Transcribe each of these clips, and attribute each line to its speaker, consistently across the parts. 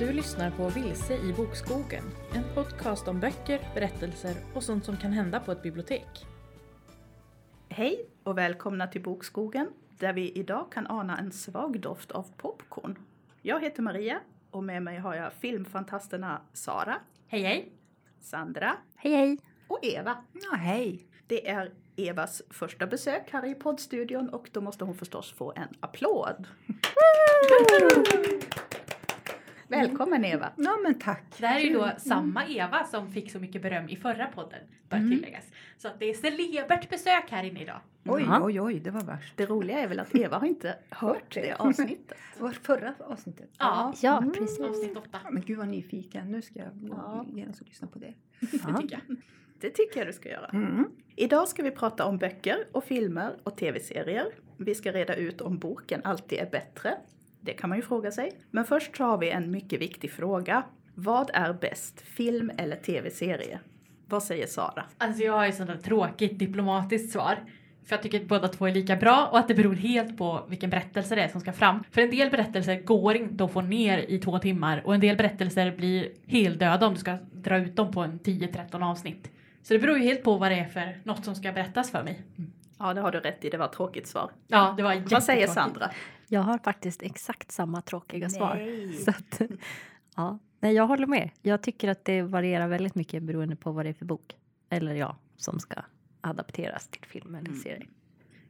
Speaker 1: Du lyssnar på Vilse i bokskogen, en podcast om böcker, berättelser och sånt som kan hända på ett bibliotek.
Speaker 2: Hej och välkomna till Bokskogen där vi idag kan ana en svag doft av popcorn. Jag heter Maria och med mig har jag filmfantasterna Sara,
Speaker 3: Hej hej!
Speaker 2: Sandra
Speaker 4: Hej hej!
Speaker 2: och Eva.
Speaker 4: Ja, hej!
Speaker 2: Det är Evas första besök här i poddstudion och då måste hon förstås få en applåd. Välkommen Eva!
Speaker 4: Ja men tack!
Speaker 3: Det här är ju då samma Eva som fick så mycket beröm i förra podden, bör
Speaker 4: Mm.
Speaker 3: tilläggas. Så att det är celebert besök här inne idag.
Speaker 4: Oj,
Speaker 1: Ja.
Speaker 4: oj, oj, det var värst.
Speaker 2: Det roliga är väl att Eva har inte hört det avsnittet.
Speaker 4: Det var förra avsnittet.
Speaker 3: Ja,
Speaker 5: Ja, precis.
Speaker 3: avsnitt åtta.
Speaker 4: Men gud vad nyfiken, nu ska jag
Speaker 2: Ja.
Speaker 4: genast lyssna på det.
Speaker 3: Det tycker jag.
Speaker 2: Det tycker jag du ska göra.
Speaker 4: Mm.
Speaker 2: Idag ska vi prata om böcker och filmer och tv-serier. Vi ska reda ut om boken alltid är bättre. Det kan man ju fråga sig. Men först så har vi en mycket viktig fråga. Vad är bäst, film eller tv-serie? Vad säger Sara?
Speaker 3: Alltså jag har ju sådant tråkigt diplomatiskt svar. För jag tycker att båda två är lika bra och att det beror helt på vilken berättelse det är som ska fram. För en del berättelser går inte att få ner i två timmar och en del berättelser blir heldöda om du ska dra ut dem på en 10-13 avsnitt. Så det beror ju helt på vad det är för något som ska berättas för mig.
Speaker 2: Ja, det har du rätt i. Det var ett tråkigt svar.
Speaker 3: Ja, det var
Speaker 2: Vad säger. Sandra?
Speaker 5: Jag har faktiskt exakt samma tråkiga svar.
Speaker 2: Nej.
Speaker 5: Så att, ja. Nej, jag håller med. Jag tycker att det varierar väldigt mycket beroende på vad det är för bok. Eller ja, som ska adapteras till film eller
Speaker 2: Mm.
Speaker 5: serie.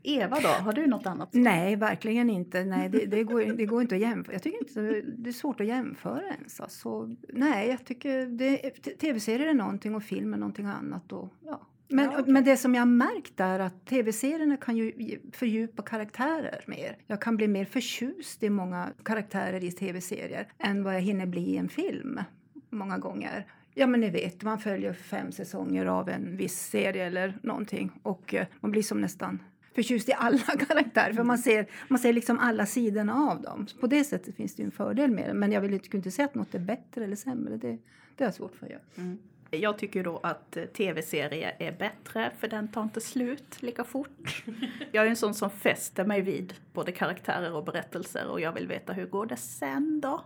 Speaker 2: Eva då, har du något annat?
Speaker 4: Nej, verkligen inte. Nej, det, det, går, det går inte att jämföra. Jag tycker inte det är svårt att jämföra ens. Alltså, nej, jag tycker det, tv-serier är någonting och film är någonting annat. Och, ja. Men,
Speaker 2: Ja, okej.
Speaker 4: men det som jag har märkt är att tv-serierna kan ju fördjupa karaktärer mer. Jag kan bli mer förtjust i många karaktärer i tv-serier än vad jag hinner bli i en film många gånger. Ja men ni vet, man följer fem säsonger av en viss serie eller någonting och eh, man blir som nästan förtjust i alla karaktärer för man ser, man ser liksom alla sidorna av dem. På det sättet finns det en fördel med det. Men jag vill inte, skulle inte säga att något är bättre eller sämre. Det, det är jag svårt för att göra.
Speaker 2: Jag tycker då att eh, tv-serie är bättre för den tar inte slut lika fort. Jag är en sån som fäster mig vid både karaktärer och berättelser och jag vill veta hur går det sen då?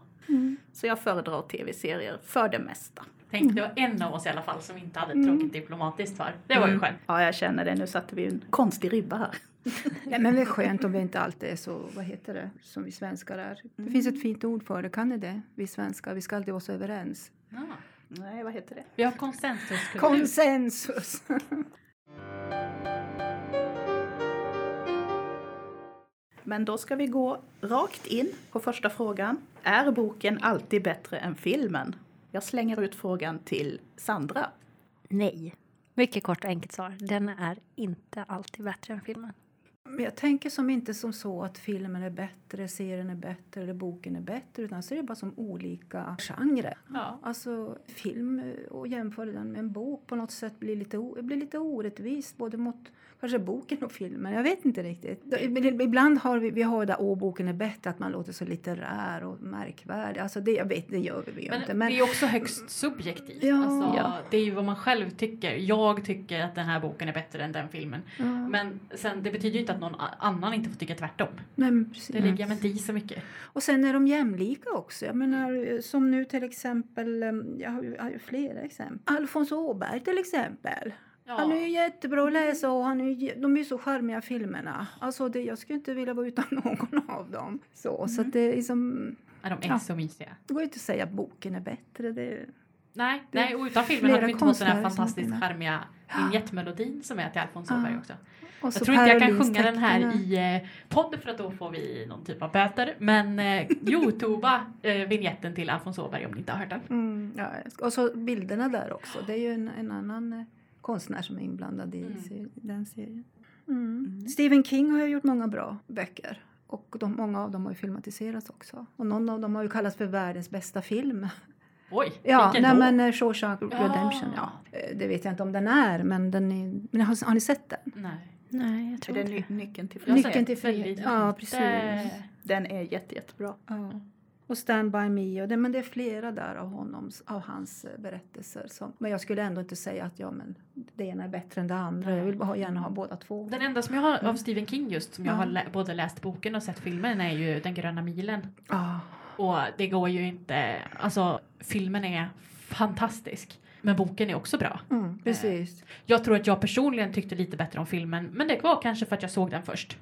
Speaker 2: Så jag föredrar tv-serier för det mesta.
Speaker 3: Tänk, det var en av oss i alla fall som inte hade ett tråkigt diplomatiskt svar. Det var ju skönt.
Speaker 2: Ja, jag känner det. Nu satte vi en konstig ribba här.
Speaker 4: Nej, men det är skönt om vi inte alltid är så, vad heter det, som vi svenskar är. Det finns ett fint ord för det, kan ni det? Vi svenskar, vi ska alltid vara så överens.
Speaker 3: Ja.
Speaker 2: Nej, vad heter det?
Speaker 3: Vi har konsensus.
Speaker 4: Konsensus!
Speaker 2: Men då ska vi gå rakt in på första frågan. Är boken alltid bättre än filmen? Jag slänger ut frågan till Sandra.
Speaker 5: Nej. Mycket kort och enkelt svar. Den är inte alltid bättre än filmen.
Speaker 4: Men jag tänker som inte som så att filmen är bättre, serien är bättre eller boken är bättre utan så är det bara som olika genrer.
Speaker 3: Ja.
Speaker 4: Alltså film och jämföra den med en bok på något sätt blir lite, blir lite orättvist både mot kanske boken och filmen. Jag vet inte riktigt. Ibland har vi, vi har det där åh boken är bättre att man låter så litterär och märkvärdig. Alltså det, jag vet, det gör vi ju
Speaker 3: Men,
Speaker 4: inte.
Speaker 3: det är också högst subjektivt.
Speaker 4: Ja.
Speaker 3: Alltså,
Speaker 5: Ja.
Speaker 3: Det är ju vad man själv tycker. Jag tycker att den här boken är bättre än den filmen.
Speaker 4: ja,
Speaker 3: Men sen, det betyder ju inte att någon annan inte får tycka tvärtom.
Speaker 4: men precis.
Speaker 3: Det mig inte i så mycket.
Speaker 4: Och sen är de jämlika också. Jag menar, som nu till exempel, eh, jag har ju, jag har ju flera exempel. Alfons Åberg till exempel. Han är ju jättebra att läsa och han är, de är ju så charmiga filmerna. Alltså det, jag skulle inte vilja vara utan någon av dem. Så, så att det, är liksom,
Speaker 3: Ja, de är
Speaker 4: Ja.
Speaker 3: så mysiga.
Speaker 4: det går ju inte att säga att boken är bättre. Det,
Speaker 3: Nej,
Speaker 4: Det
Speaker 3: nej, och utan filmen hade vi inte fått den här fantastiskt charmiga vinjettmelodin som är till Alfons
Speaker 4: Ja.
Speaker 3: Åberg också.
Speaker 4: och
Speaker 3: Jag tror inte jag kan sjunga den här i eh, podd för att då får vi någon typ av böter. Men eh, youtuba eh, vignetten till Alfons Åberg om ni inte har hört den.
Speaker 4: Mm, ja, och så bilderna där också. Det är ju en, en annan eh, konstnär som är inblandad i
Speaker 3: Mm.
Speaker 4: den serien. Mm. Stephen King har ju gjort många bra böcker. Och de, många av dem har ju filmatiserats också. Och någon av dem har ju kallats för världens bästa film.
Speaker 3: Oj,
Speaker 4: Ja,
Speaker 3: vilken
Speaker 4: nej,
Speaker 3: då?
Speaker 4: men eh, Shawshank
Speaker 3: Ja.
Speaker 4: Redemption. Ja. Eh, Det vet jag inte om den är, men, den är, men har, har ni sett den?
Speaker 3: Nej.
Speaker 5: Nej, jag
Speaker 2: Är
Speaker 5: tror
Speaker 2: det
Speaker 5: inte
Speaker 2: ny-
Speaker 5: det.
Speaker 2: nyckeln till frihet?
Speaker 4: Nyckeln till frihet. Ja, precis.
Speaker 2: Den är jätte, jättebra.
Speaker 4: Ja. Och Stand By Me. Och det, men det är flera där av, honom, av hans eh, berättelser. Som, men jag skulle ändå inte säga att ja, men det ena är bättre än det andra. Jag vill ha- gärna ha båda två.
Speaker 3: Den enda som jag har av Stephen King just som jag
Speaker 4: Ja.
Speaker 3: har lä- både läst boken och sett filmen är ju Den gröna milen.
Speaker 4: Ja,
Speaker 3: Och det går ju inte, alltså filmen är fantastisk. Men boken är också bra.
Speaker 4: Mm, precis.
Speaker 3: Jag tror att jag personligen tyckte lite bättre om filmen, men det var kanske för att jag såg den först.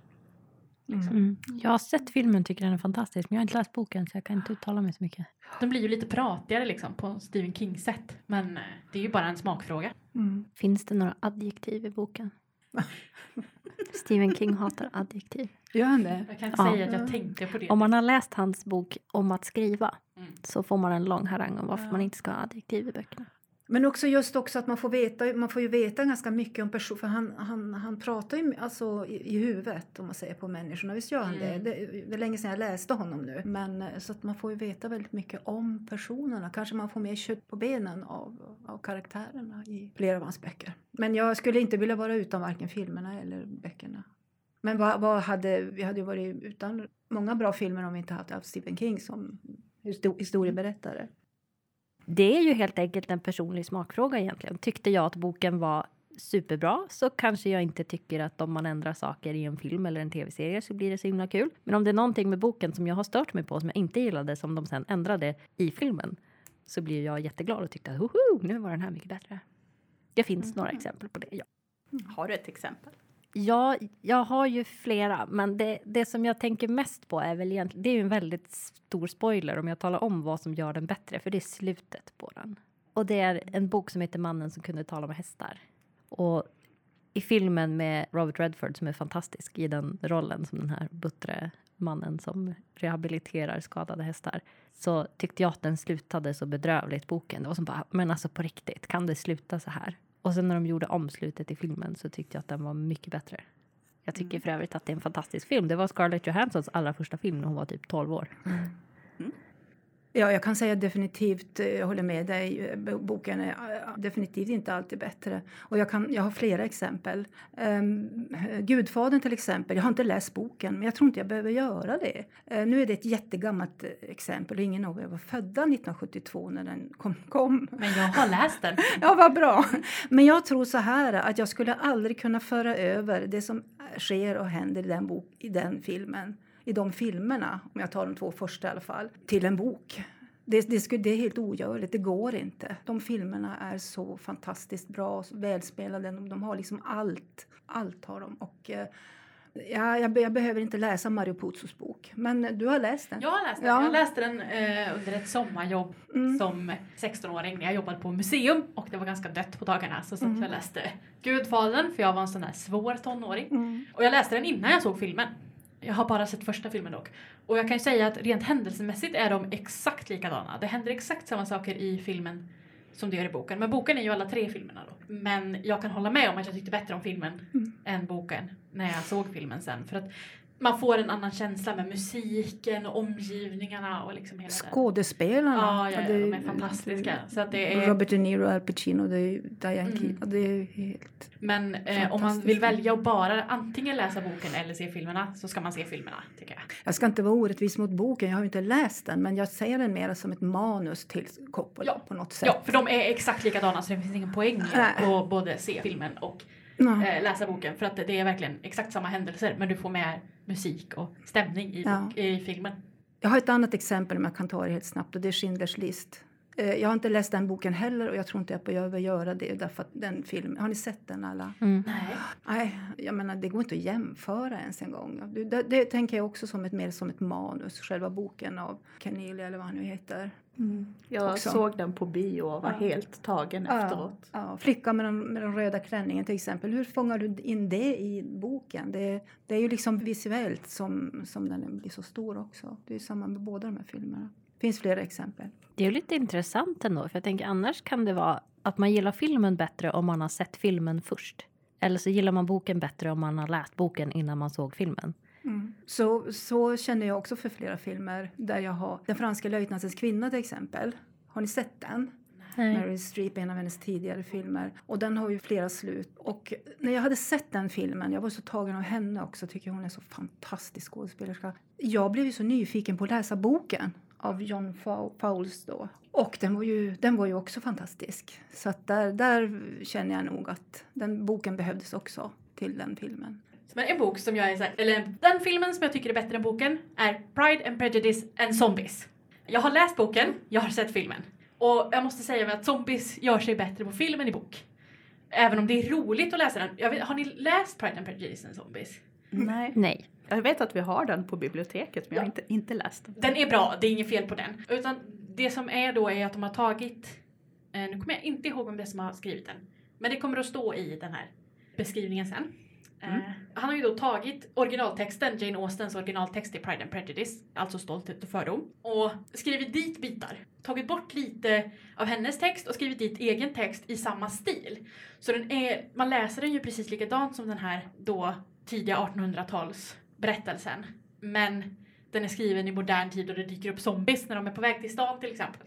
Speaker 4: Mm.
Speaker 5: Mm. Jag har sett filmen tycker den är fantastisk men jag har inte läst boken så jag kan inte uttala mig så mycket.
Speaker 3: Den blir ju lite pratigare liksom på Stephen Kings sätt, men eh, det är ju bara en smakfråga.
Speaker 4: Mm.
Speaker 5: Finns det några adjektiv i boken? Stephen King hatar adjektiv.
Speaker 4: Gör han det?
Speaker 3: Jag kan inte
Speaker 5: Ja.
Speaker 3: säga att jag tänkte på det.
Speaker 5: Om man har läst hans bok om att skriva
Speaker 3: Mm.
Speaker 5: så får man en lång harang om varför
Speaker 3: Ja.
Speaker 5: man inte ska ha adjektiv i böckerna.
Speaker 4: Men också just också att man får veta, man får ju veta ganska mycket om person, för han, han, han pratar ju alltså i, i huvudet om man säger på människorna, visst gör han
Speaker 3: Mm.
Speaker 4: det? det? Det är länge sedan jag läste honom nu. Men eh, så att man får ju veta väldigt mycket om personerna, kanske man får mer kött på benen av, av karaktärerna i flera av hans böcker. Men jag skulle inte vilja vara utan varken filmerna eller böckerna. Men vad, vad hade, vi hade ju varit utan många bra filmer om vi inte haft Stephen King som histo- historieberättare.
Speaker 5: Det är ju helt enkelt en personlig smakfråga egentligen. Tyckte jag att boken var superbra så kanske jag inte tycker att om man ändrar saker i en film eller en tv-serie så blir det så himla kul. Men om det är någonting med boken som jag har stört mig på som jag inte gillade som de sen ändrade i filmen så blir jag jätteglad och tyckte att nu var den här mycket bättre. Det finns några exempel på det, ja.
Speaker 2: Har du ett exempel?
Speaker 5: Ja, jag har ju flera, men det, det som jag tänker mest på är väl egentligen, det är ju en väldigt stor spoiler om jag talar om vad som gör den bättre, för det är slutet på den. Och det är en bok som heter Mannen som kunde tala med hästar. Och i filmen med Robert Redford som är fantastisk i den rollen som den här buttre mannen som rehabiliterar skadade hästar så tyckte jag att den slutade så bedrövligt boken. Det var som bara, men alltså på riktigt, kan det sluta så här? Och sen när de gjorde omslutet i filmen så tyckte jag att den var mycket bättre. Jag tycker för övrigt att det är en fantastisk film. Det var Scarlett Johanssons allra första film när hon var typ 12 år.
Speaker 4: Ja, jag kan säga definitivt, eh, jag håller med dig, eh, bo- boken är eh, definitivt inte alltid bättre. Och jag, kan, jag har flera exempel. Um, Gudfadern till exempel, jag har inte läst boken men jag tror inte jag behöver göra det. Eh, nu är det ett jättegammalt exempel och ingen av er var födda 1972 när den kom. kom.
Speaker 3: Men jag har läst den.
Speaker 4: Ja, vad bra. Men jag tror så här att jag skulle aldrig kunna föra över det som sker och händer i den, bok, i den filmen, i de filmerna, om jag tar de två första i alla fall, till en bok. Det, det, skulle, det är helt ogörligt, det går inte. De filmerna är så fantastiskt bra så välspelade, de, de har liksom allt. Allt har de. Och, eh, ja, jag, jag behöver inte läsa Mario Puzos bok, men du har läst den.
Speaker 3: Jag har läst den.
Speaker 4: Ja.
Speaker 3: Jag läste den eh, under ett sommarjobb
Speaker 4: Mm.
Speaker 3: som 16-åring när jag jobbade på museum och det var ganska dött på dagarna så, så
Speaker 4: Mm.
Speaker 3: jag läste Gudfadern för jag var en sån där svår tonåring.
Speaker 4: Mm.
Speaker 3: Och jag läste den innan jag såg filmen. Jag har bara sett första filmen dock. Och jag kan ju säga att rent händelsemässigt är de exakt likadana. Det händer exakt samma saker i filmen som det gör i boken. Men boken är ju alla tre filmerna då. Men jag kan hålla med om att jag tyckte bättre om filmen
Speaker 4: Mm.
Speaker 3: än boken när jag såg filmen sen. För att man får en annan känsla med musiken och omgivningarna och liksom hela.
Speaker 4: Skådespelarna.
Speaker 3: Ja, ja, ja,
Speaker 4: det
Speaker 3: de är fantastiska. Så att det är,
Speaker 4: Robert De Niro, Al Pacino, det är Diane
Speaker 3: Mm.
Speaker 4: Keaton. Det är helt...
Speaker 3: men eh, om man vill välja att bara antingen läsa boken eller se filmerna så ska man se filmerna tycker jag.
Speaker 4: Jag ska inte vara orättvis mot boken, jag har ju inte läst den, men jag ser den mer som ett manus till Coppola
Speaker 3: Ja.
Speaker 4: på något sätt.
Speaker 3: Ja, för de är exakt likadana så det finns ingen poäng att både se filmen och. Eh, läsa boken för att det är verkligen exakt samma händelser men du får med musik och stämning i,
Speaker 4: Ja.
Speaker 3: i filmen.
Speaker 4: Jag har ett annat exempel om jag kan ta det helt snabbt och det är Schindler's list. Eh, Jag har inte läst den boken heller och jag tror inte jag behöver göra det därför att den filmen, har ni sett den alla?
Speaker 5: Mm.
Speaker 3: Nej.
Speaker 4: Nej, jag menar det går inte att jämföra ens en gång. Det, det, det tänker jag också som ett, mer som ett manus, själva boken av Cornelia eller vad han nu heter.
Speaker 2: Jag
Speaker 4: Också.
Speaker 2: såg den på bio och var
Speaker 4: Ja.
Speaker 2: helt tagen
Speaker 4: Ja,
Speaker 2: efteråt.
Speaker 4: ja, flickan med den, med den röda klänningen till exempel. Hur fångar du in det i boken? Det, det är ju liksom visuellt som, som den blir så stor också. Det är samma med båda de här filmerna. Det finns flera exempel.
Speaker 5: Det är lite intressant ändå, för jag tänker annars kan det vara att man gillar filmen bättre om man har sett filmen först. Eller så gillar man boken bättre om man har läst boken innan man såg filmen.
Speaker 4: Så, så känner jag också för flera filmer där jag har Den franska löjtnantens kvinna till exempel. Har ni sett den? Mary Streep, en av hennes tidigare filmer. Och den har ju flera slut. Och när jag hade sett den filmen, jag var så tagen av henne också, tycker hon är så fantastisk skådespelerska. Jag blev ju så nyfiken på att läsa boken av John Fowles då. Och den var ju, den var ju också fantastisk. Så att där, där känner jag nog att den boken behövdes också till den filmen.
Speaker 3: Men en bok som jag är såhär, eller den filmen som jag tycker är bättre än boken är Pride and Prejudice and Zombies. Jag har läst boken, jag har sett filmen. Och jag måste säga att zombies gör sig bättre på film än i bok. Även om det är roligt att läsa den. Jag vet, har ni läst Pride and Prejudice and Zombies?
Speaker 2: Nej.
Speaker 5: Nej.
Speaker 2: Jag vet att vi har den på biblioteket men jag har inte, inte läst den.
Speaker 3: Den är bra, det är inget fel på den. Utan det som är då är att de har tagit, eh, nu kommer jag inte ihåg vem det är som har skrivit den, men det kommer att stå i den här beskrivningen sen.
Speaker 2: Mm.
Speaker 3: Eh, han har ju då tagit originaltexten, Jane Austens originaltext i Pride and Prejudice, alltså Stolthet och fördom, och skrivit dit bitar. Tagit bort lite av hennes text och skrivit dit egen text i samma stil. Så den är, man läser den ju precis likadant som den här då tidiga 1800-tals berättelsen. Men den är skriven i modern tid och det dyker upp zombies när de är på väg till stan till exempel.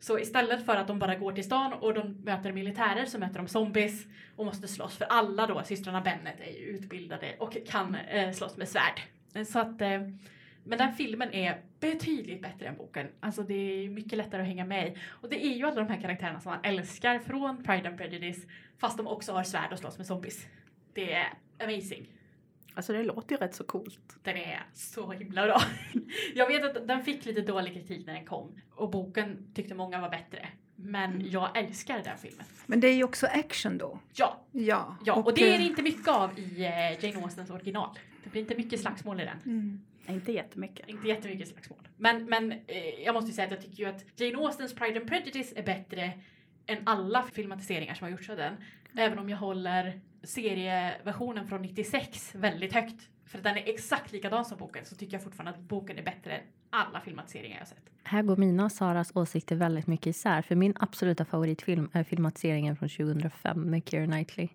Speaker 3: Så istället för att de bara går till stan och de möter militärer så möter de zombies och måste slåss för alla då, systrarna Bennet är ju utbildade och kan eh, slåss med svärd. Eh, så att, eh, men den filmen är betydligt bättre än boken. Alltså det är mycket lättare att hänga med i. Och det är ju alla de här karaktärerna som man älskar från Pride and Prejudice fast de också har svärd och slåss med zombies. Det är amazing.
Speaker 2: Alltså det låter ju rätt så coolt.
Speaker 3: Den är så himla bra. Jag vet att den fick lite dålig kritik när den kom och boken tyckte många var bättre. Men jag älskar den filmen.
Speaker 4: Men det är ju också action då.
Speaker 3: Ja,
Speaker 4: Ja,
Speaker 3: ja och det är det
Speaker 4: eh,
Speaker 3: inte mycket av i eh, Jane Austens original. Det blir inte mycket slagsmål i den.
Speaker 4: mm.
Speaker 2: Inte jättemycket.
Speaker 3: Inte jättemycket slagsmål. Men, men eh, jag måste ju säga att jag tycker ju att Jane Austens Pride and Prejudice är bättre än alla filmatiseringar som har gjorts av den. Även om jag håller serieversionen från 96 väldigt högt. För att den är exakt likadan som boken så tycker jag fortfarande att boken är bättre än alla filmatiseringar jag har sett.
Speaker 5: Här går mina och Saras åsikter väldigt mycket isär. För min absoluta favoritfilm är filmatiseringen från 2005 med Keira Knightley.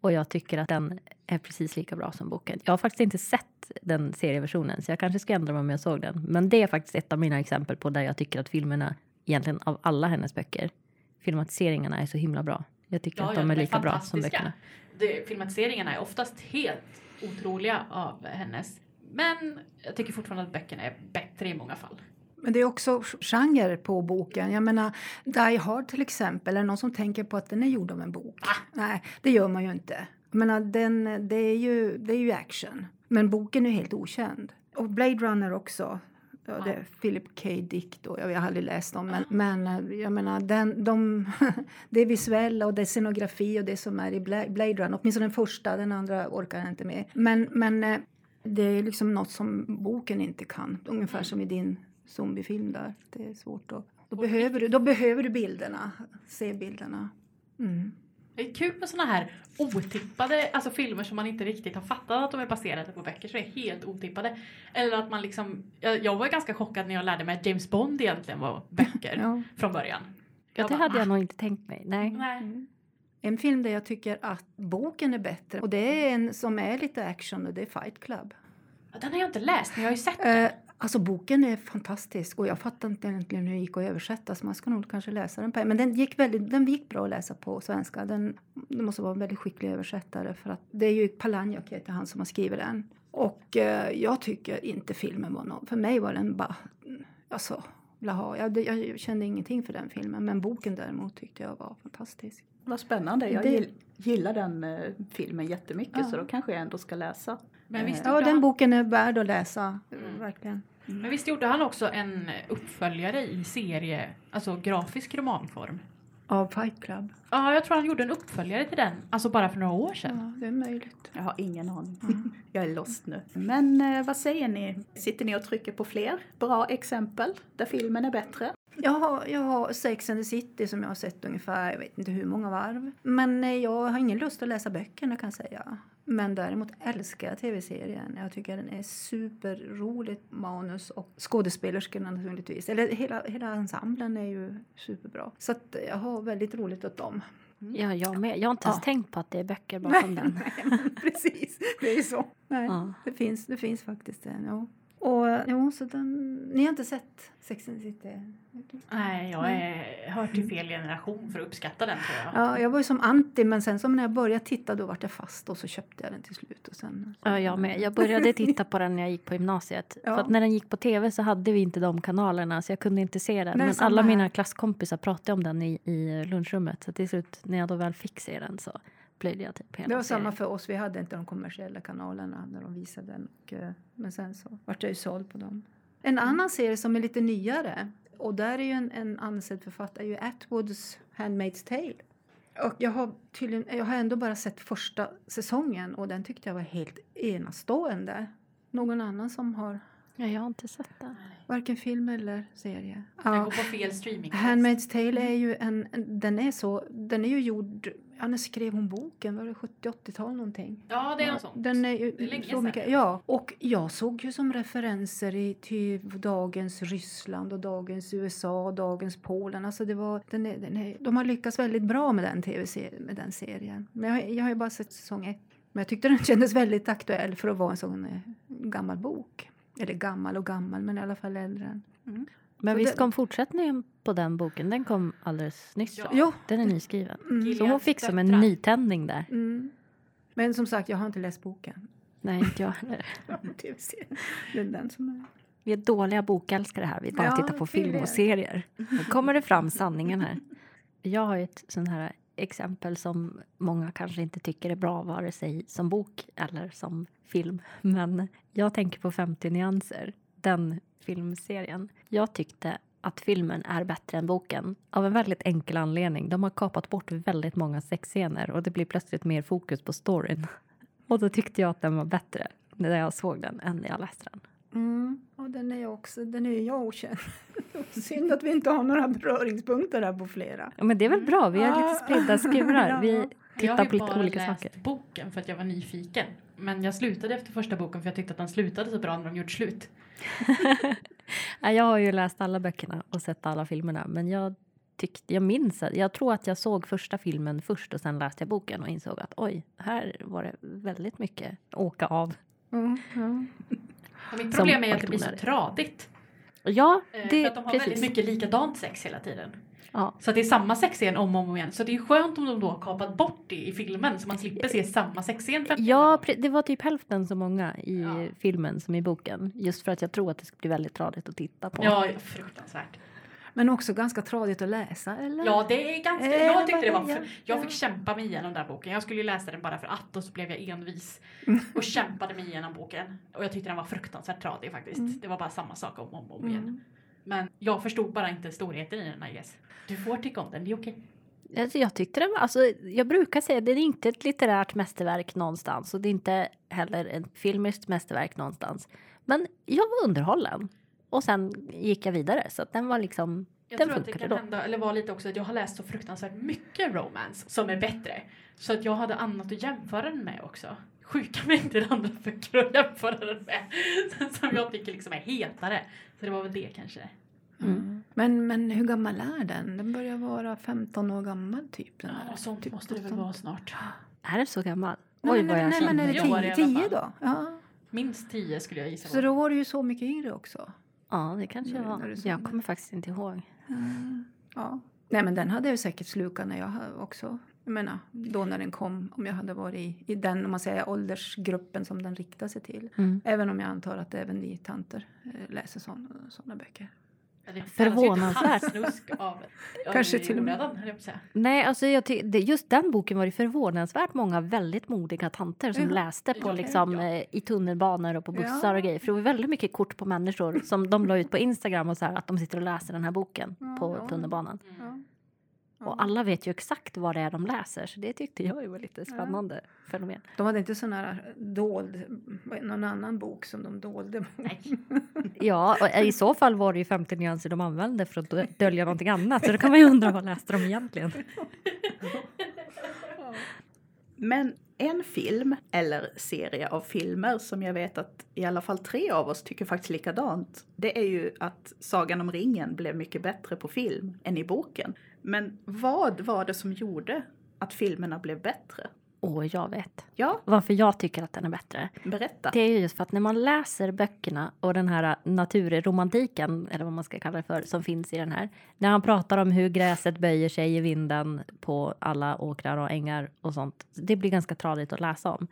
Speaker 5: Och jag tycker att den är precis lika bra som boken. Jag har faktiskt inte sett den serieversionen så jag kanske ska ändra mig om jag såg den. Men det är faktiskt ett av mina exempel på där jag tycker att filmerna, egentligen av alla hennes böcker, filmatiseringarna är så himla bra. Jag tycker att de är lika bra som böckerna.
Speaker 3: Det, filmatiseringarna är oftast helt otroliga av hennes. Men jag tycker fortfarande att böckerna är bättre i många fall.
Speaker 4: Men det är också genre på boken. Jag menar, Die Hard till exempel, är det någon som tänker på att den är gjord av en bok? Nej, det gör man ju inte. Jag menar, den, det, är ju, det är ju action. Men boken är helt okänd. Och Blade Runner också. Ja, det är Philip K. Dick då. Jag har aldrig läst dem. Men, men eh, jag menar, den, de, det visuella och det scenografi och det som är i Bla- Blade Runner. Åtminstone den första, den andra orkar jag inte med. Men, men eh, det är liksom något som boken inte kan. Ungefär som i din zombiefilm där. Det är svårt att... Då behöver du, då behöver du bilderna. Se bilderna. Mm.
Speaker 3: Det är kul med såna här otippade alltså filmer som man inte riktigt har fattat att de är baserade på böcker, så är helt otippade. Eller att man liksom, jag, jag var ganska chockad när jag lärde mig att James Bond egentligen var böcker
Speaker 4: Ja.
Speaker 3: från början.
Speaker 5: Ja, det
Speaker 3: bara,
Speaker 5: hade jag
Speaker 3: "Ah,
Speaker 5: nog inte tänkt mig. Nej.
Speaker 3: Nej.
Speaker 4: En film där jag tycker att boken är bättre och det är en som är lite action och det är Fight Club.
Speaker 3: Ja, Den har jag inte läst, men jag har ju sett den.
Speaker 4: Alltså boken är fantastisk och jag fattar inte egentligen hur det gick att översätta så man ska nog kanske läsa den på Men den gick, väldigt, den gick bra att läsa på svenska. Den, det måste vara en väldigt skicklig översättare för att det är ju Palahniuk heter han som har skrivit den. Och eh, jag tycker inte filmen var någon, för mig var den bara, alltså, blaha. Jag, jag kände ingenting för den filmen men boken däremot tyckte jag var fantastisk.
Speaker 2: Vad spännande. Jag
Speaker 4: Det-
Speaker 2: gill- gillar den eh, filmen jättemycket
Speaker 4: Ja.
Speaker 2: så då kanske jag ändå ska läsa.
Speaker 3: Men visst,
Speaker 4: Ja, den
Speaker 3: han,
Speaker 4: boken är värd att läsa,
Speaker 3: Mm.
Speaker 4: verkligen.
Speaker 3: men visst gjorde han också en uppföljare i serie, alltså grafisk romanform?
Speaker 4: Av Fight Club.
Speaker 3: Ja, jag tror han gjorde en uppföljare till den, alltså bara för några år sedan.
Speaker 4: Ja, det är möjligt.
Speaker 2: Jag har ingen aning. Jag är lost nu. Men eh, vad säger ni? Sitter ni och trycker på fler bra exempel där filmen är bättre?
Speaker 4: Jag har, jag har Sex and the City som jag har sett ungefär, jag vet inte hur många varv. Men eh, jag har ingen lust att läsa böckerna kan jag säga. Men däremot älskar jag tv-serien. Jag tycker den är superroligt manus och skådespelerskorna naturligtvis. Eller hela, hela ensemblen är ju superbra. Så jag har väldigt roligt åt dem.
Speaker 5: Ja, jag med. Jag har inte ens
Speaker 4: Ja.
Speaker 5: tänkt på att det är böcker bakom den.
Speaker 4: Precis, det är ju så. Nej,
Speaker 5: Ja.
Speaker 4: det, finns, det finns faktiskt en. Ja. Och jo, så den, ni har inte sett Sex and the City?
Speaker 3: Nej, jag är, hör till fel generation för att uppskatta den tror jag.
Speaker 4: Ja, jag var ju som anti, men sen som när jag började titta då vart jag fast och så köpte jag den till slut. Och sen,
Speaker 5: Ja, jag med. Jag började titta på den när jag gick på gymnasiet.
Speaker 4: Ja.
Speaker 5: För att när den gick på tv så hade vi inte de kanalerna så jag kunde inte se den.
Speaker 4: Nej,
Speaker 5: Men alla
Speaker 4: här.
Speaker 5: mina klasskompisar pratade om den i, i lunchrummet. Så till slut när jag då väl fick se den så plöjde jag typ hela
Speaker 4: Det var
Speaker 5: serien.
Speaker 4: samma för oss, vi hade inte de kommersiella kanalerna när de visade den. Och, eh, men sen så vart jag ju såld på dem. En annan serie som är lite nyare Och där är ju en, en ansedd författare, ju Atwoods Handmaid's Tale. Och jag har, tydligen, jag har ändå bara sett första säsongen och den tyckte jag var helt enastående. Någon annan som har
Speaker 5: Ja, jag har inte sett det.
Speaker 4: varken film eller serie?
Speaker 3: Den
Speaker 4: Ja.
Speaker 3: går på fel streaming.
Speaker 4: Handmaid's Tale är ju en, en- den är så, den är ju gjord, ja när skrev hon boken? Var det 70-80-tal någonting?
Speaker 3: Ja, det är något sånt.
Speaker 4: Den är ju
Speaker 3: Det är länge
Speaker 4: så mycket, ja. Och jag såg ju som referenser i till dagens Ryssland och dagens USA och dagens Polen. Alltså det var, den är, den är, de har lyckats väldigt bra med den tv-serien, med den serien. Men jag, jag har ju bara sett säsong ett. Men jag tyckte den kändes väldigt aktuell för att vara en sån eh, gammal bok. Eller gammal och gammal, men i alla fall äldre. än-
Speaker 5: Men
Speaker 4: Så
Speaker 5: visst
Speaker 4: det-
Speaker 5: kom fortsättningen på den boken? Den kom alldeles nyss.
Speaker 3: Ja.
Speaker 4: Jo.
Speaker 5: Den är nyskriven.
Speaker 4: Mm.
Speaker 5: Så hon fick som en nytändning där.
Speaker 4: Mm. Men som sagt, jag har inte läst boken.
Speaker 5: Nej, inte jag heller.
Speaker 4: Det är den som är...
Speaker 5: Vi är dåliga bokälskare här. Vi bara
Speaker 4: Ja,
Speaker 5: tittar på film och serier. Nu kommer det fram sanningen här. Jag har ett sånt här exempel som många kanske inte tycker är bra vare sig som bok eller som film. Men jag tänker på 50 nyanser, den filmserien. Jag tyckte att filmen är bättre än boken av en väldigt enkel anledning. De har kapat bort väldigt många sexscener och det blir plötsligt mer fokus på storyn. Och då tyckte jag att den var bättre när jag såg den än när jag läste den.
Speaker 4: Mm. Och den är jag också, den är jag okänd. Synd att vi inte har några beröringspunkter här på flera.
Speaker 5: Ja, men det är väl bra, vi har lite spridda skurar. Vi
Speaker 3: jag
Speaker 5: tittar
Speaker 3: har
Speaker 5: på
Speaker 3: ju
Speaker 5: lite
Speaker 3: bara
Speaker 5: olika
Speaker 3: läst
Speaker 5: saker.
Speaker 3: boken för att jag var nyfiken. Men jag slutade efter första boken för jag tyckte att den slutade så bra när de gjorde slut.
Speaker 5: Ja, Jag har ju läst alla böckerna och sett alla filmerna, men jag tyckte, jag minns att, jag tror att jag såg första filmen först och sen läste jag boken och insåg att oj, här var det väldigt mycket åka av.
Speaker 4: Mm.
Speaker 3: Och mitt problem är att det blir så tradigt.
Speaker 5: Ja,
Speaker 3: Eh,
Speaker 5: det
Speaker 3: för att de har
Speaker 5: precis.
Speaker 3: väldigt mycket likadant sex hela tiden.
Speaker 5: Ja.
Speaker 3: Så att det är samma sexscen om och om igen. Så det är skönt om de då har kapat bort det i filmen så man slipper se samma sexscen.
Speaker 5: Ja, det var typ hälften så många i
Speaker 3: Ja.
Speaker 5: filmen som i boken. Just för att jag tror att det skulle bli väldigt tradigt att titta på.
Speaker 3: Ja, fruktansvärt.
Speaker 4: Men också ganska tradigt att läsa, eller?
Speaker 3: Ja, det är ganska...
Speaker 4: Eh,
Speaker 3: Jag tyckte det var... För, jag
Speaker 4: ja.
Speaker 3: fick kämpa mig igenom den boken. Jag skulle ju läsa den bara för att och så blev jag envis.
Speaker 4: Mm.
Speaker 3: Och kämpade mig igenom boken. Och jag tyckte den var fruktansvärt tradig faktiskt.
Speaker 4: Mm.
Speaker 3: Det var bara samma sak om och om, om igen. Men jag förstod bara inte storheten i den, I guess. Du får tycka om den, det är okej.
Speaker 5: Alltså, jag tyckte det var, alltså, jag brukar säga att det är inte ett litterärt mästerverk någonstans och det är inte heller ett filmiskt mästerverk någonstans. Men jag var underhållen. Och sen gick jag vidare så att den var liksom,
Speaker 3: Jag
Speaker 5: den
Speaker 3: tror att det kan
Speaker 5: då.
Speaker 3: hända, eller var lite också att jag har läst så fruktansvärt mycket romance som är bättre. Så att jag hade annat att jämföra den med också. Sjuka mängder andra böcker att jämföra den med. Som jag tycker liksom är hetare. Så det var väl det kanske.
Speaker 4: Mm. Men, men hur gammal är den? Den börjar vara 15 år gammal typ. Den
Speaker 3: Ja,
Speaker 4: här.
Speaker 3: sånt
Speaker 4: typ
Speaker 3: måste det väl
Speaker 4: 17.
Speaker 3: vara snart.
Speaker 5: Är det så gammal?
Speaker 4: Nej,
Speaker 5: Oj
Speaker 4: men,
Speaker 5: vad jag
Speaker 4: nej, men är det
Speaker 3: Tio år i
Speaker 4: 10,
Speaker 3: alla
Speaker 4: 10
Speaker 3: fall.
Speaker 4: då? Ja.
Speaker 3: Minst tio skulle jag gissa
Speaker 4: Så
Speaker 3: på.
Speaker 4: då var du ju så mycket yngre också.
Speaker 5: Ja, det kanske jag
Speaker 4: sa
Speaker 5: Jag kommer faktiskt inte ihåg.
Speaker 4: Mm. Ja. Nej men den hade jag säkert slukat när jag också, jag menar, då när den kom, om jag hade varit i, i den, om man säger åldersgruppen som den riktar sig till.
Speaker 5: Mm.
Speaker 4: Även om jag antar att även ni tanter eh, läser sådana böcker.
Speaker 3: Det
Speaker 5: Förvånansvärt.
Speaker 3: av, av
Speaker 4: Kanske till och med.
Speaker 5: Nej, alltså jag det, just den boken var det förvånansvärt många väldigt modiga tanter som
Speaker 4: Ja,
Speaker 5: läste på
Speaker 3: ja,
Speaker 5: liksom,
Speaker 3: ja.
Speaker 5: eh, i tunnelbanor och på bussar och grejer. För det var väldigt mycket kort på människor som de la ut på Instagram och så här, att de sitter och läser den här boken på tunnelbanan.
Speaker 4: Ja.
Speaker 5: Och alla vet ju exakt vad det är de läser så det tyckte jag ju var lite spännande fenomen.
Speaker 4: De hade inte sån här dold, någon annan bok som de dolde.
Speaker 3: Nej.
Speaker 5: Ja, och i så fall var det ju 50 nyanser de använde för att dö- dölja någonting annat. Så då kan man ju undra vad läste de egentligen?
Speaker 2: Men en film, eller serie av filmer som jag vet att i alla fall tre av oss tycker faktiskt likadant. Det är ju att Sagan om ringen blev mycket bättre på film än i boken. Men vad var det som gjorde att filmerna blev bättre?
Speaker 5: Åh, jag vet.
Speaker 2: Ja,
Speaker 5: Varför jag tycker att den är bättre.
Speaker 2: berätta.
Speaker 5: Det är ju just för att när man läser böckerna och den här naturromantiken, eller vad man ska kalla det för, som finns i den här. När han pratar om hur gräset böjer sig i vinden på alla åkrar och ängar och sånt. Det blir ganska tradigt att läsa om.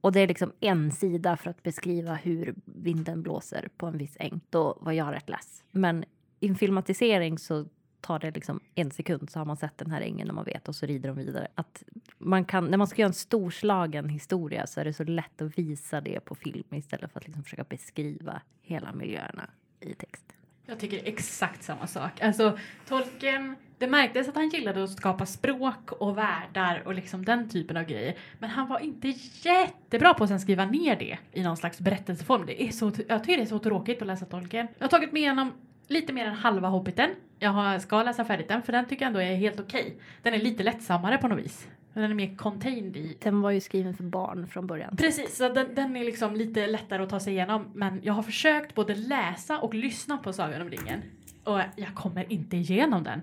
Speaker 5: Och det är liksom en sida för att beskriva hur vinden blåser på en viss äng. Då var jag rätt less. Men i en filmatisering så tar det liksom en sekund så har man sett den här ängen och man vet och så rider de vidare. Att man kan, när man ska göra en storslagen historia så är det så lätt att visa det på film istället för att liksom försöka beskriva hela miljöerna i text.
Speaker 3: Jag tycker exakt samma sak. Alltså Tolkien, det märktes att han gillade att skapa språk och världar och liksom den typen av grejer. Men han var inte jättebra på att sen skriva ner det i någon slags berättelseform. Det är så, jag tycker det är så tråkigt att läsa Tolkien. Jag har tagit mig igenom lite mer än halva Hobbiten. Jag har, ska läsa färdigt den för den tycker jag ändå är helt okej. Den är lite lättsammare på något vis. Den är mer contained i
Speaker 5: Den var ju skriven för barn från början.
Speaker 3: Precis, så den, den är liksom lite lättare att ta sig igenom. Men jag har försökt både läsa och lyssna på Sagan om ringen. Och jag kommer inte igenom den.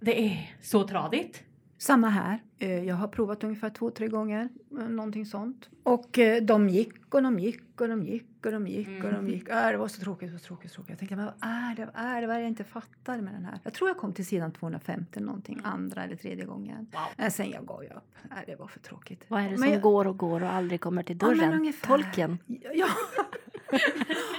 Speaker 3: Det är så tradigt.
Speaker 4: Samma här. Eh, Jag har provat ungefär två, tre gånger. eh, Någonting sånt. Och eh, de gick och de gick och de gick och de gick och de gick. Äh, det var så tråkigt, så tråkigt, så tråkigt. Jag tänkte, men vad är det, vad är det, vad är det jag inte fattar med den här? Jag tror jag kom till sidan 250 någonting, andra eller tredje gången.
Speaker 3: Wow.
Speaker 4: Äh, sen jag gav jag upp. Nej, det var för tråkigt.
Speaker 5: Vad är det
Speaker 4: Men
Speaker 5: som
Speaker 4: jag-
Speaker 5: går och går och aldrig kommer till
Speaker 4: Ja, men
Speaker 5: dörren?
Speaker 4: ungefär.
Speaker 5: Tolken.
Speaker 4: Ja.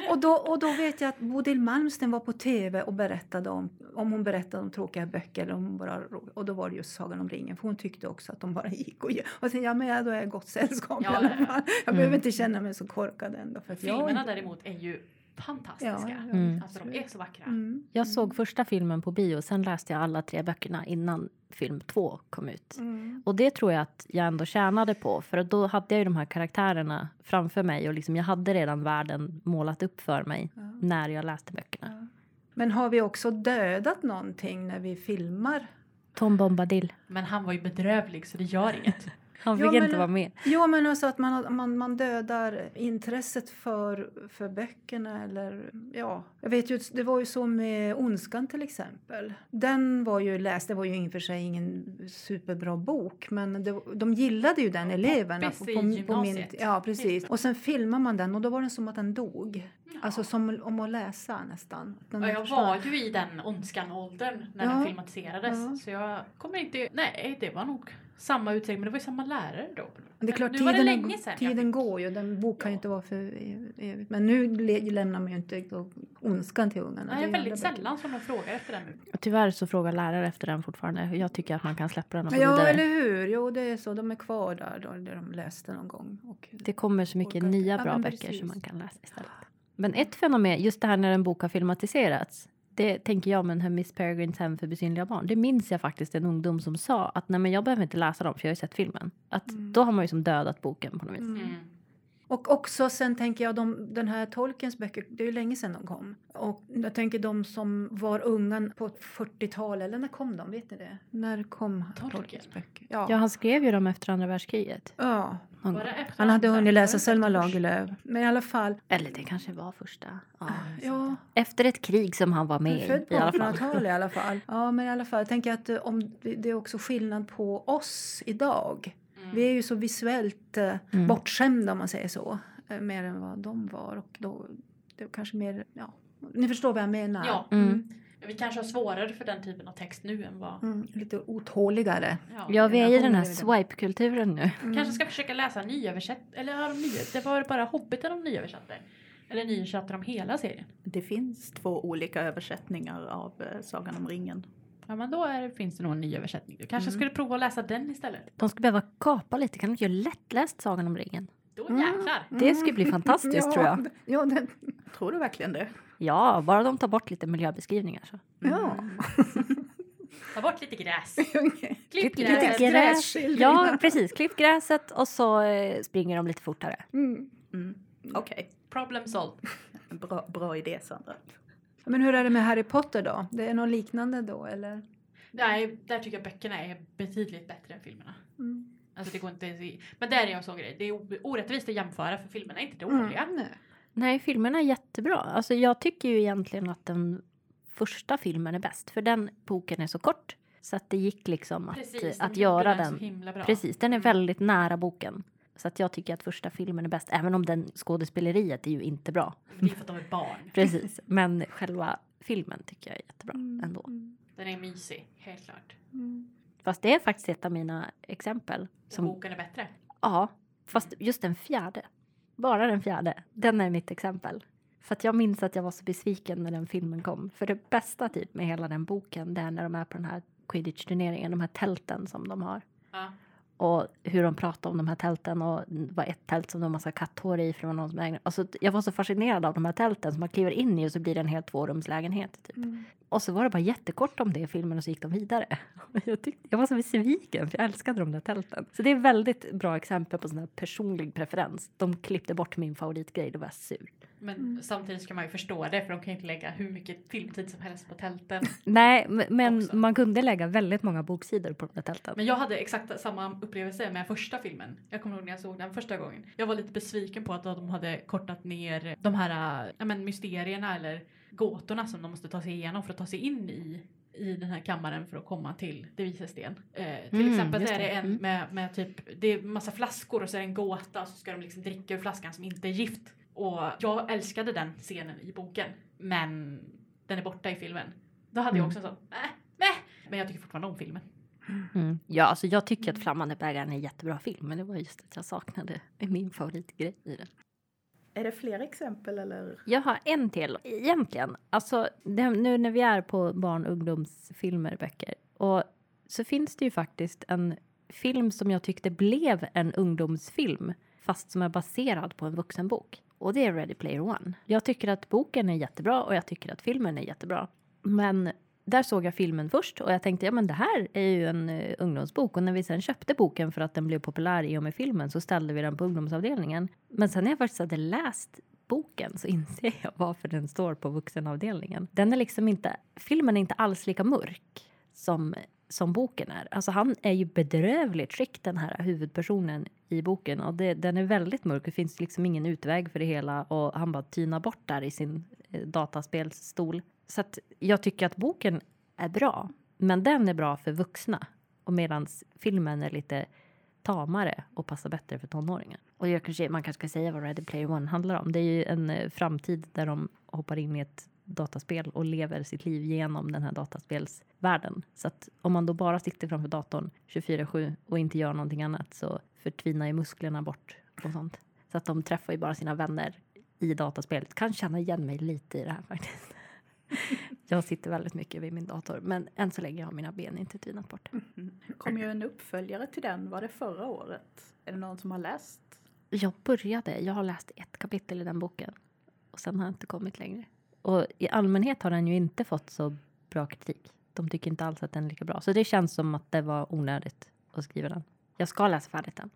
Speaker 4: Och, då, och då vet jag att Bodil Malmsten var på tv och berättade om, om hon berättade om tråkiga böcker. Eller om hon bara, och då var det just Sagan om ringen. För hon tyckte också att de bara gick och gick. Och jag tänkte, ja men jag- då är jag gott sällskap
Speaker 3: Ja,
Speaker 4: i alla fall. Jag behöver inte känna mig så korkad ändå. För att jag
Speaker 3: Filmerna
Speaker 4: inte-
Speaker 3: däremot är ju fantastiska.
Speaker 4: Ja, ja, ja.
Speaker 5: Mm.
Speaker 3: Alltså de är så vackra.
Speaker 4: Mm.
Speaker 5: Jag såg första filmen på bio, sen läste jag alla tre böckerna innan film två kom ut.
Speaker 4: Mm.
Speaker 5: Och det tror jag att jag ändå tjänade på, för då hade jag ju de här karaktärerna framför mig och liksom jag hade redan världen målat upp för mig
Speaker 4: Ja.
Speaker 5: när jag läste böckerna.
Speaker 4: Men har vi också dödat någonting när vi filmar?
Speaker 5: Tom Bombadil,
Speaker 3: Men han var ju bedrövlig så det gör inget.
Speaker 5: han
Speaker 4: Ja,
Speaker 5: fick
Speaker 4: men-
Speaker 5: inte vara med.
Speaker 4: Jo, men alltså att man, man, man dödar intresset för, för böckerna eller ja. Jag vet ju, det var ju så med Ondskan till exempel. Den var ju läst, det var ju i och för sig ingen superbra bok, men det, de gillade ju den eleverna.
Speaker 3: poppis i gymnasiet.
Speaker 4: ja, precis. Och sen filmar man den och då var den som att den dog. Alltså som om att läsa nästan. Den
Speaker 3: jag var ju i den ondskan-åldern när
Speaker 4: Ja.
Speaker 3: den filmatiserades.
Speaker 4: Ja.
Speaker 3: Så jag kommer inte... Nej, det var nog samma utseende men det var ju samma lärare då.
Speaker 4: Det är klart,
Speaker 3: nu var det
Speaker 4: tiden,
Speaker 3: länge sedan.
Speaker 4: tiden går ju. Den bok kan ju
Speaker 3: Ja.
Speaker 4: inte vara för ev- evigt. Men nu lämnar man ju inte ondskan till ungarna.
Speaker 3: Nej,
Speaker 4: Det är
Speaker 3: väldigt sällan som de frågar efter den nu.
Speaker 5: Tyvärr så frågar lärare efter den fortfarande. Jag tycker att man kan släppa den och gå
Speaker 4: Ja,
Speaker 5: vidare.
Speaker 4: eller hur? Jo, det är så. De är kvar där, då, där de läste någon gång. Och,
Speaker 5: Det kommer så mycket nya
Speaker 4: Ja,
Speaker 5: bra
Speaker 4: men
Speaker 5: böcker
Speaker 4: precis.
Speaker 5: som man kan läsa istället. Men ett fenomen, just det här när en bok har filmatiserats. Det tänker jag med Miss Peregrines hem för besynliga barn. Det minns jag faktiskt en ungdom som sa att nej men jag behöver inte läsa dem för jag har ju sett filmen. Att då har man ju som dödat boken på något vis.
Speaker 3: Mm.
Speaker 4: Och också sen tänker jag, de, den här Tolkiens böcker, det är ju länge sedan de kom. Och jag tänker de som var unga på 40-talet, eller när kom de? Vet ni det? När kom
Speaker 3: Tolkien?
Speaker 4: Tolkiens böcker? Ja.
Speaker 5: Ja, han skrev ju dem efter andra världskriget.
Speaker 4: ja.
Speaker 3: efter
Speaker 4: Han hade hunnit läsa Selma Lagerlöf. Men i alla fall,
Speaker 5: Eller det kanske var första. Ja.
Speaker 4: ja.
Speaker 5: Efter ett krig som han var
Speaker 4: Han
Speaker 5: med
Speaker 4: född
Speaker 5: i
Speaker 4: på
Speaker 5: alla fall.
Speaker 4: 1800-talet i alla fall. Ja, men i alla fall. Jag tänker att eh, om, det är också skillnad på oss idag.
Speaker 3: Mm.
Speaker 4: Vi är ju så visuellt eh,
Speaker 5: Mm.
Speaker 4: bortskämda om man säger så. Eh, mer än vad de var. Och då, det är kanske mer, ja. Ni förstår vad jag menar?
Speaker 3: Ja.
Speaker 5: Mm.
Speaker 3: Vi kanske har svårare för den typen av text nu än vad...
Speaker 4: Mm, lite otåligare.
Speaker 3: Ja.
Speaker 5: Ja, vi är i den här swipe-kulturen nu.
Speaker 4: Mm.
Speaker 3: Kanske ska försöka läsa nyöversätt... Eller har de nya... Det var bara Hobbiten de nyöversatte. Eller nyöversatte de hela serien?
Speaker 2: Det finns två olika översättningar av eh, Sagan om ringen.
Speaker 3: Ja men då är, finns det nog en ny översättning. Du kanske
Speaker 2: Mm.
Speaker 3: skulle prova att läsa den istället.
Speaker 5: De skulle behöva kapa lite. Kan de inte göra lättläst Sagan om ringen?
Speaker 3: Då
Speaker 4: Mm.
Speaker 3: jäklar!
Speaker 5: Det skulle bli fantastiskt
Speaker 4: ja,
Speaker 5: tror jag.
Speaker 4: Ja, det,
Speaker 2: Tror du verkligen det?
Speaker 5: Ja, bara de tar bort lite miljöbeskrivningar så.
Speaker 4: ja.
Speaker 3: Ta bort lite gräs. Klipp gräset.
Speaker 5: gräs. Ja, precis. Klipp gräset och så eh, springer de lite fortare.
Speaker 4: Mm.
Speaker 2: Mm. Okej,
Speaker 3: Problem solved.
Speaker 2: bra, bra idé Sandra.
Speaker 4: Men hur är det med Harry Potter då? Det är något liknande då eller?
Speaker 3: Nej, där tycker jag böckerna är betydligt bättre än filmerna.
Speaker 4: Mm.
Speaker 3: Alltså det går inte se. Men där är en sån grej. Det är orättvist att jämföra för filmerna är inte
Speaker 4: Mm.
Speaker 3: dåliga.
Speaker 4: Nej.
Speaker 5: Nej, filmerna är jättebra. Alltså, jag tycker ju egentligen att den första filmen är bäst. För den boken är så kort. Så att det gick liksom att,
Speaker 3: Precis,
Speaker 5: att göra
Speaker 3: den.
Speaker 5: den.
Speaker 3: Så.
Speaker 5: Precis, den är
Speaker 3: Mm.
Speaker 5: väldigt nära boken. Så att jag tycker att första filmen är bäst. Även om den skådespeleriet är ju inte bra.
Speaker 3: Men Det är för att de är barn.
Speaker 5: Precis, men själva filmen tycker jag är jättebra ändå.
Speaker 4: Mm.
Speaker 3: Den är mysig, helt klart.
Speaker 4: Mm.
Speaker 5: Fast det är faktiskt ett av mina exempel.
Speaker 3: Som, boken är bättre.
Speaker 5: ja, fast just den fjärde. Bara den fjärde. Den är mitt exempel. För att jag minns att jag var så besviken när den filmen kom. För det bästa typ med hela den boken det är när de är på den här quidditch-turneringen, de här tälten som de har.
Speaker 3: Ja.
Speaker 5: Och hur de pratade om de här tälten och det var ett tält som det var massa katthår i från någon som ägde. Alltså, jag var så fascinerad av de här tälten som man kliver in i och så blir det en helt tvårumslägenhet. Typ. Och så var det bara jättekort om det i filmen och så gick de vidare. Jag, tyckte, jag var så besviken för jag älskade de där tälten. Så det är väldigt bra exempel på sån här personlig preferens. De klippte bort min favoritgrej, då var jag sur.
Speaker 3: Men samtidigt ska man ju förstå det för de kan ju inte lägga hur mycket filmtid som helst på tälten.
Speaker 5: Nej, men
Speaker 3: Också.
Speaker 5: man kunde lägga väldigt många boksidor på de tälten.
Speaker 3: Men jag hade exakt samma upplevelse med första filmen. Jag kommer ihåg när jag såg den första gången. Jag var lite besviken på att de hade kortat ner de här ja, men mysterierna eller gåtorna som de måste ta sig igenom för att ta sig in i i den här kammaren för att komma till det vises sten. Eh, till
Speaker 5: Mm,
Speaker 3: exempel så är
Speaker 5: det.
Speaker 3: det en
Speaker 5: Mm.
Speaker 3: med, med typ, det är massa flaskor och så är det en gåta och så ska de liksom dricka ur flaskan som inte är gift. Och jag älskade den scenen i boken men den är borta i filmen. Då hade jag
Speaker 5: Mm.
Speaker 3: också så, äh, äh. Men jag tycker fortfarande om filmen.
Speaker 5: Mm. Ja, alltså jag tycker att Flammande bägaren är en jättebra film, men det var just att jag saknade min favoritgrej i den.
Speaker 2: Är det fler exempel eller?
Speaker 5: Jag har en till. Egentligen, alltså det, nu när vi är på barn och ungdomsfilmer, böcker, och så finns det ju faktiskt en film som jag tyckte blev en ungdomsfilm, fast som är baserad på en vuxenbok. Och det är Ready Player One. Jag tycker att boken är jättebra och jag tycker att filmen är jättebra. Men där såg jag filmen först och jag tänkte ja men det här är ju en uh, ungdomsbok och när vi sen köpte boken för att den blev populär i och med filmen så ställde vi den på ungdomsavdelningen. Men sen när jag faktiskt hade läst boken så inser jag varför den står på vuxenavdelningen. Den är liksom inte, filmen är inte alls lika mörk som, som boken är. Alltså han är ju bedrövligt skick den här huvudpersonen i boken och det, den är väldigt mörk. Det finns liksom ingen utväg för det hela och han bara tynar bort där i sin eh, dataspelsstol. Så att jag tycker att boken är bra, men den är bra för vuxna och medan filmen är lite tamare och passar bättre för tonåringar. Och jag kanske, man kanske ska säga vad Ready Player One handlar om. Det är ju en eh, framtid där de hoppar in i ett dataspel och lever sitt liv genom den här dataspelsvärlden. Så att om man då bara sitter framför datorn 24-7 och inte gör någonting annat så förtvinar ju musklerna bort och sånt. Så att de träffar ju bara sina vänner i dataspelet. Kan känna igen mig lite i det här faktiskt. Jag sitter väldigt mycket vid min dator, men än så länge har mina ben inte tvinat bort.
Speaker 2: Det kom ju en uppföljare till den, var det förra året? Är det någon som har läst?
Speaker 5: Jag började, jag har läst ett kapitel i den boken och sen har jag inte kommit längre. Och i allmänhet har den ju inte fått så bra kritik. De tycker inte alls att den är lika bra. Så det känns som att det var onödigt att skriva den. Jag ska läsa färdigt den.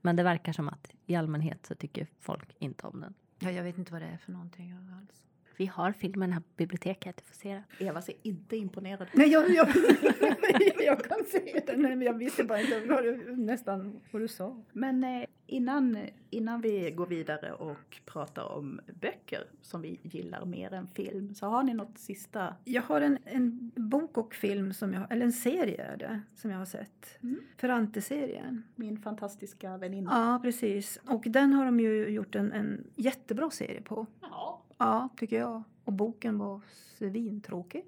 Speaker 5: Men det verkar som att i allmänhet så tycker folk inte om den.
Speaker 4: Ja, jag vet inte vad det är för någonting alls.
Speaker 5: Vi har filmen här på biblioteket, du får se den.
Speaker 2: Eva ser inte imponerad
Speaker 4: Nej, jag, jag, jag kan se den, men jag visste bara inte vad du, nästan vad du sa.
Speaker 2: Men eh, innan, innan vi går vidare och pratar om böcker som vi gillar mer än film, så har ni något sista?
Speaker 4: Jag har en, en bok och film, som jag, eller en serie är det, som jag har sett.
Speaker 2: Mm.
Speaker 4: Ferrante-serien.
Speaker 2: Min fantastiska väninna.
Speaker 4: Ja, precis. Och den har de ju gjort en, en jättebra serie på.
Speaker 3: Ja.
Speaker 4: Ja, tycker jag. Och boken var svintråkig.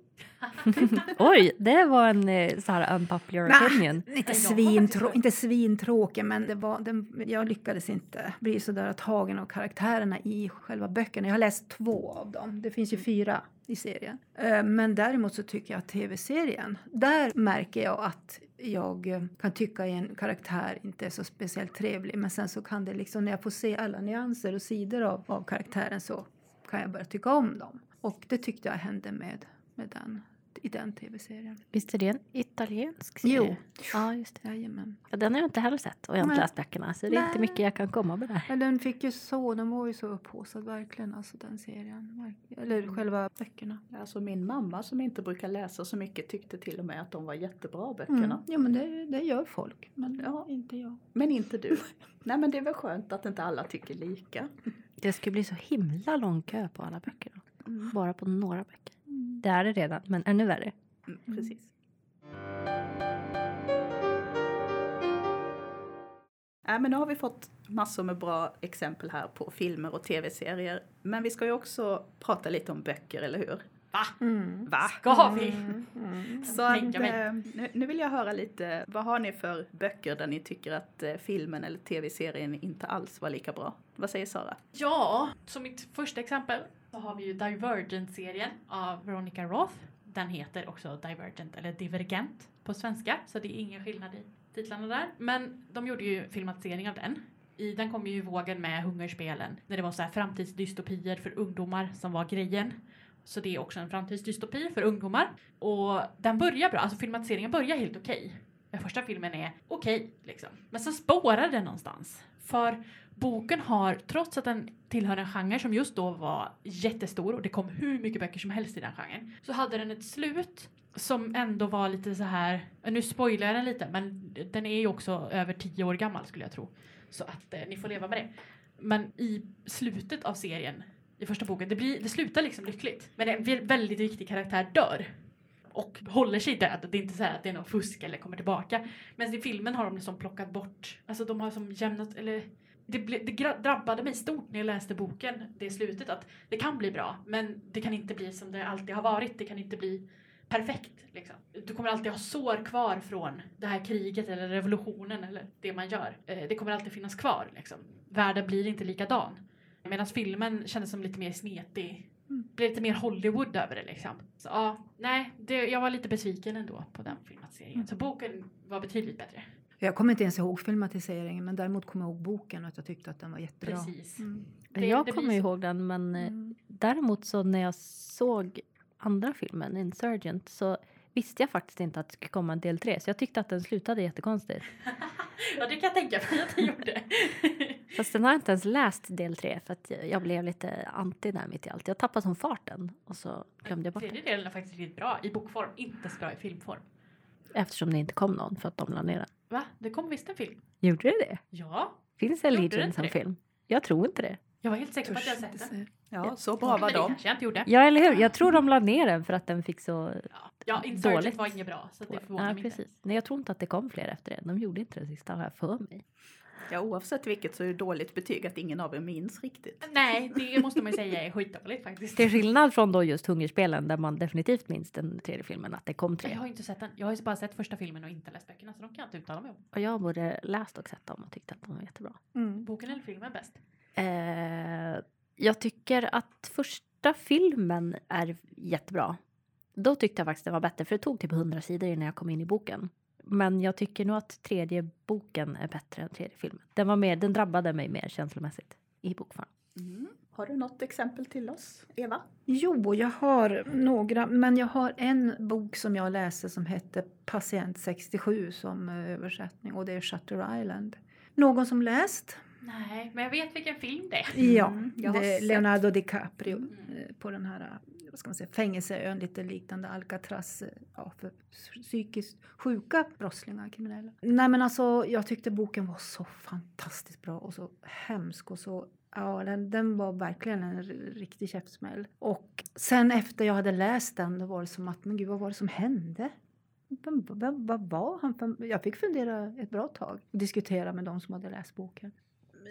Speaker 5: Oj, det var en eh, så här unpopular opinion.
Speaker 4: Inte, svintrå, inte svintråkig, men det var, den, jag lyckades inte bli så där tagen av karaktärerna i själva böckerna. Jag har läst två av dem. Det finns ju fyra i serien. Eh, Men däremot så tycker jag att tv-serien, där märker jag att jag eh, kan tycka en karaktär inte är så speciellt trevlig. Men sen så kan det liksom, när jag får se alla nyanser och sidor av, av karaktären så kan jag börja tycka om dem. Och det tyckte jag hände med, med den, i den tv-serien.
Speaker 5: Visst är det en italiensk serie?
Speaker 4: Jo.
Speaker 5: Ja, just det.
Speaker 4: Jajamän.
Speaker 5: Ja, den har jag inte heller sett och jag har inte läst böckerna så det är inte
Speaker 4: Nej.
Speaker 5: mycket jag kan komma med där.
Speaker 4: Men den fick ju så, den var ju så upphaussad verkligen, alltså den serien. Eller själva böckerna.
Speaker 2: Alltså min mamma som inte brukar läsa så mycket tyckte till och med att de var jättebra böckerna.
Speaker 4: Mm. Ja men det, det gör folk, men
Speaker 2: Ja.
Speaker 4: inte jag.
Speaker 2: Men inte du. Nej men det är väl skönt att inte alla tycker lika.
Speaker 5: Det skulle bli så himla lång kö på alla böcker. då.
Speaker 2: Mm.
Speaker 5: Bara på några böcker. Det är det redan, men ännu värre.
Speaker 2: Mm, precis. Äh, men nu har vi fått massor med bra exempel här på filmer och tv-serier. Men vi ska ju också prata lite om böcker, eller hur?
Speaker 3: Va?
Speaker 4: Mm.
Speaker 2: Va?
Speaker 3: Ska vi?
Speaker 2: Så att,
Speaker 3: tänka mig.
Speaker 2: eh, nu, nu vill jag höra lite, vad har ni för böcker där ni tycker att eh, filmen eller tv-serien inte alls var lika bra? Vad säger Sara?
Speaker 3: Ja, som mitt första exempel så har vi ju Divergent-serien av Veronica Roth. Den heter också Divergent eller Divergent på svenska, så det är ingen skillnad i titlarna där. Men de gjorde ju filmatisering av den. I den kom ju vågen med Hungerspelen. När det var så här framtidsdystopier för ungdomar som var grejen. Så det är också en framtidsdystopi för ungdomar. Och den börjar bra, alltså filmatiseringen börjar helt okej. Den första filmen är okej, liksom. Men sen spårar den någonstans. För boken har, trots att den tillhör en genre som just då var jättestor och det kom hur mycket böcker som helst i den genren, så hade den ett slut som ändå var lite så här, eh, nu spoilar jag den lite, men den är ju också över tio år gammal skulle jag tro. Så att eh, ni får leva med det. Men i slutet av serien, i första boken, det, blir, det slutar liksom lyckligt. Men en väldigt viktig karaktär dör. Och håller sig död. Det är inte så här att det är någon fusk eller kommer tillbaka. Men i filmen har de liksom plockat bort, alltså de har som jämnat, eller det, ble, det drabbade mig stort när jag läste boken, det slutet, att det kan bli bra, men det kan inte bli som det alltid har varit. Det kan inte bli perfekt. Liksom. Du kommer alltid ha sår kvar från det här kriget eller revolutionen eller det man gör. Eh, det kommer alltid finnas kvar. Liksom. Världen blir inte likadan. Medan filmen kändes som lite mer smetig. Blev lite mer Hollywood över det liksom. Så ja, nej, det, jag var lite besviken ändå på den filmatiseringen. Så boken var betydligt bättre.
Speaker 4: Jag kommer inte ens ihåg filmatiseringen men däremot kommer jag ihåg boken och att jag tyckte att den var jättebra.
Speaker 3: Precis.
Speaker 4: Mm.
Speaker 3: Det-
Speaker 5: jag
Speaker 3: det
Speaker 5: kommer ihåg den men eh,
Speaker 4: Mm.
Speaker 5: däremot så när jag såg andra filmen, Insurgent, så visste jag faktiskt inte att det skulle komma en del tre. Så jag tyckte att den slutade jättekonstigt.
Speaker 3: Ja, det kan jag tänka mig att det gjorde.
Speaker 5: Fast den har jag inte ens läst del tre för att jag blev lite anti där mitt i allt. Jag tappade som farten och så glömde jag bort det.
Speaker 3: Tredje delen är faktiskt riktigt bra i bokform, inte så bra i filmform.
Speaker 5: Eftersom det inte kom någon för att de la ner den.
Speaker 3: Va? Det kom visst en film?
Speaker 5: Gjorde det det?
Speaker 3: Ja.
Speaker 5: Finns
Speaker 3: inte
Speaker 5: som
Speaker 3: det?
Speaker 5: film? Jag tror inte det.
Speaker 3: Jag var helt säker på att jag hade
Speaker 4: inte
Speaker 3: sett den.
Speaker 2: Ja, så bra var
Speaker 3: det
Speaker 2: de.
Speaker 3: kanske jag inte gjorde.
Speaker 5: Ja, eller hur? Jag tror de la ner den för att den fick så...
Speaker 3: Ja, ja Insurgent
Speaker 5: Dåligt.
Speaker 3: var inget bra så det förvånar
Speaker 5: Ja,
Speaker 3: mig inte.
Speaker 5: precis. Nej, jag tror inte att det kom fler efter det. De gjorde inte det sista, har jag för mig.
Speaker 2: Ja, oavsett vilket så är det dåligt betyg att ingen av er minns riktigt.
Speaker 3: Nej, det måste man ju säga är skitdåligt faktiskt.
Speaker 5: Till skillnad från då just Hungerspelen där man definitivt minns den tredje filmen att det kom
Speaker 3: Jag
Speaker 5: tre.
Speaker 3: har ju inte sett den. Jag har ju bara sett första filmen och inte läst böckerna så de kan jag inte uttala mig om.
Speaker 5: Och jag både läst och sett dem och tyckte att de var jättebra.
Speaker 2: Mm.
Speaker 3: Boken eller filmen bäst?
Speaker 5: Eh, jag tycker att första filmen är jättebra. Då tyckte jag faktiskt den var bättre för det tog typ 100 sidor innan jag kom in i boken. Men jag tycker nog att tredje boken är bättre än tredje filmen. Den, var mer, den drabbade mig mer känslomässigt i bokform.
Speaker 2: Mm. Har du något exempel till oss, Eva?
Speaker 4: Jo, jag har några, men jag har en bok som jag läste som hette Patient 67 som eh, översättning och det är Shutter Island. Någon som läst?
Speaker 3: Nej, men jag vet vilken film det är.
Speaker 4: Ja,
Speaker 2: Mm,
Speaker 4: det. Leonardo DiCaprio
Speaker 3: Mm.
Speaker 4: eh, på den här eh, vad ska man säga, fängelseön, lite liknande Alcatraz eh, ja, för psykiskt sjuka brottslingar, kriminella. Nej men alltså jag tyckte boken var så fantastiskt bra och så hemsk och så Ja, den, den var verkligen en riktig käftsmäll. Och sen efter jag hade läst den, då var det som att, men gud vad var det som hände? Vad var han för... Jag fick fundera ett bra tag och diskutera med de som hade läst boken.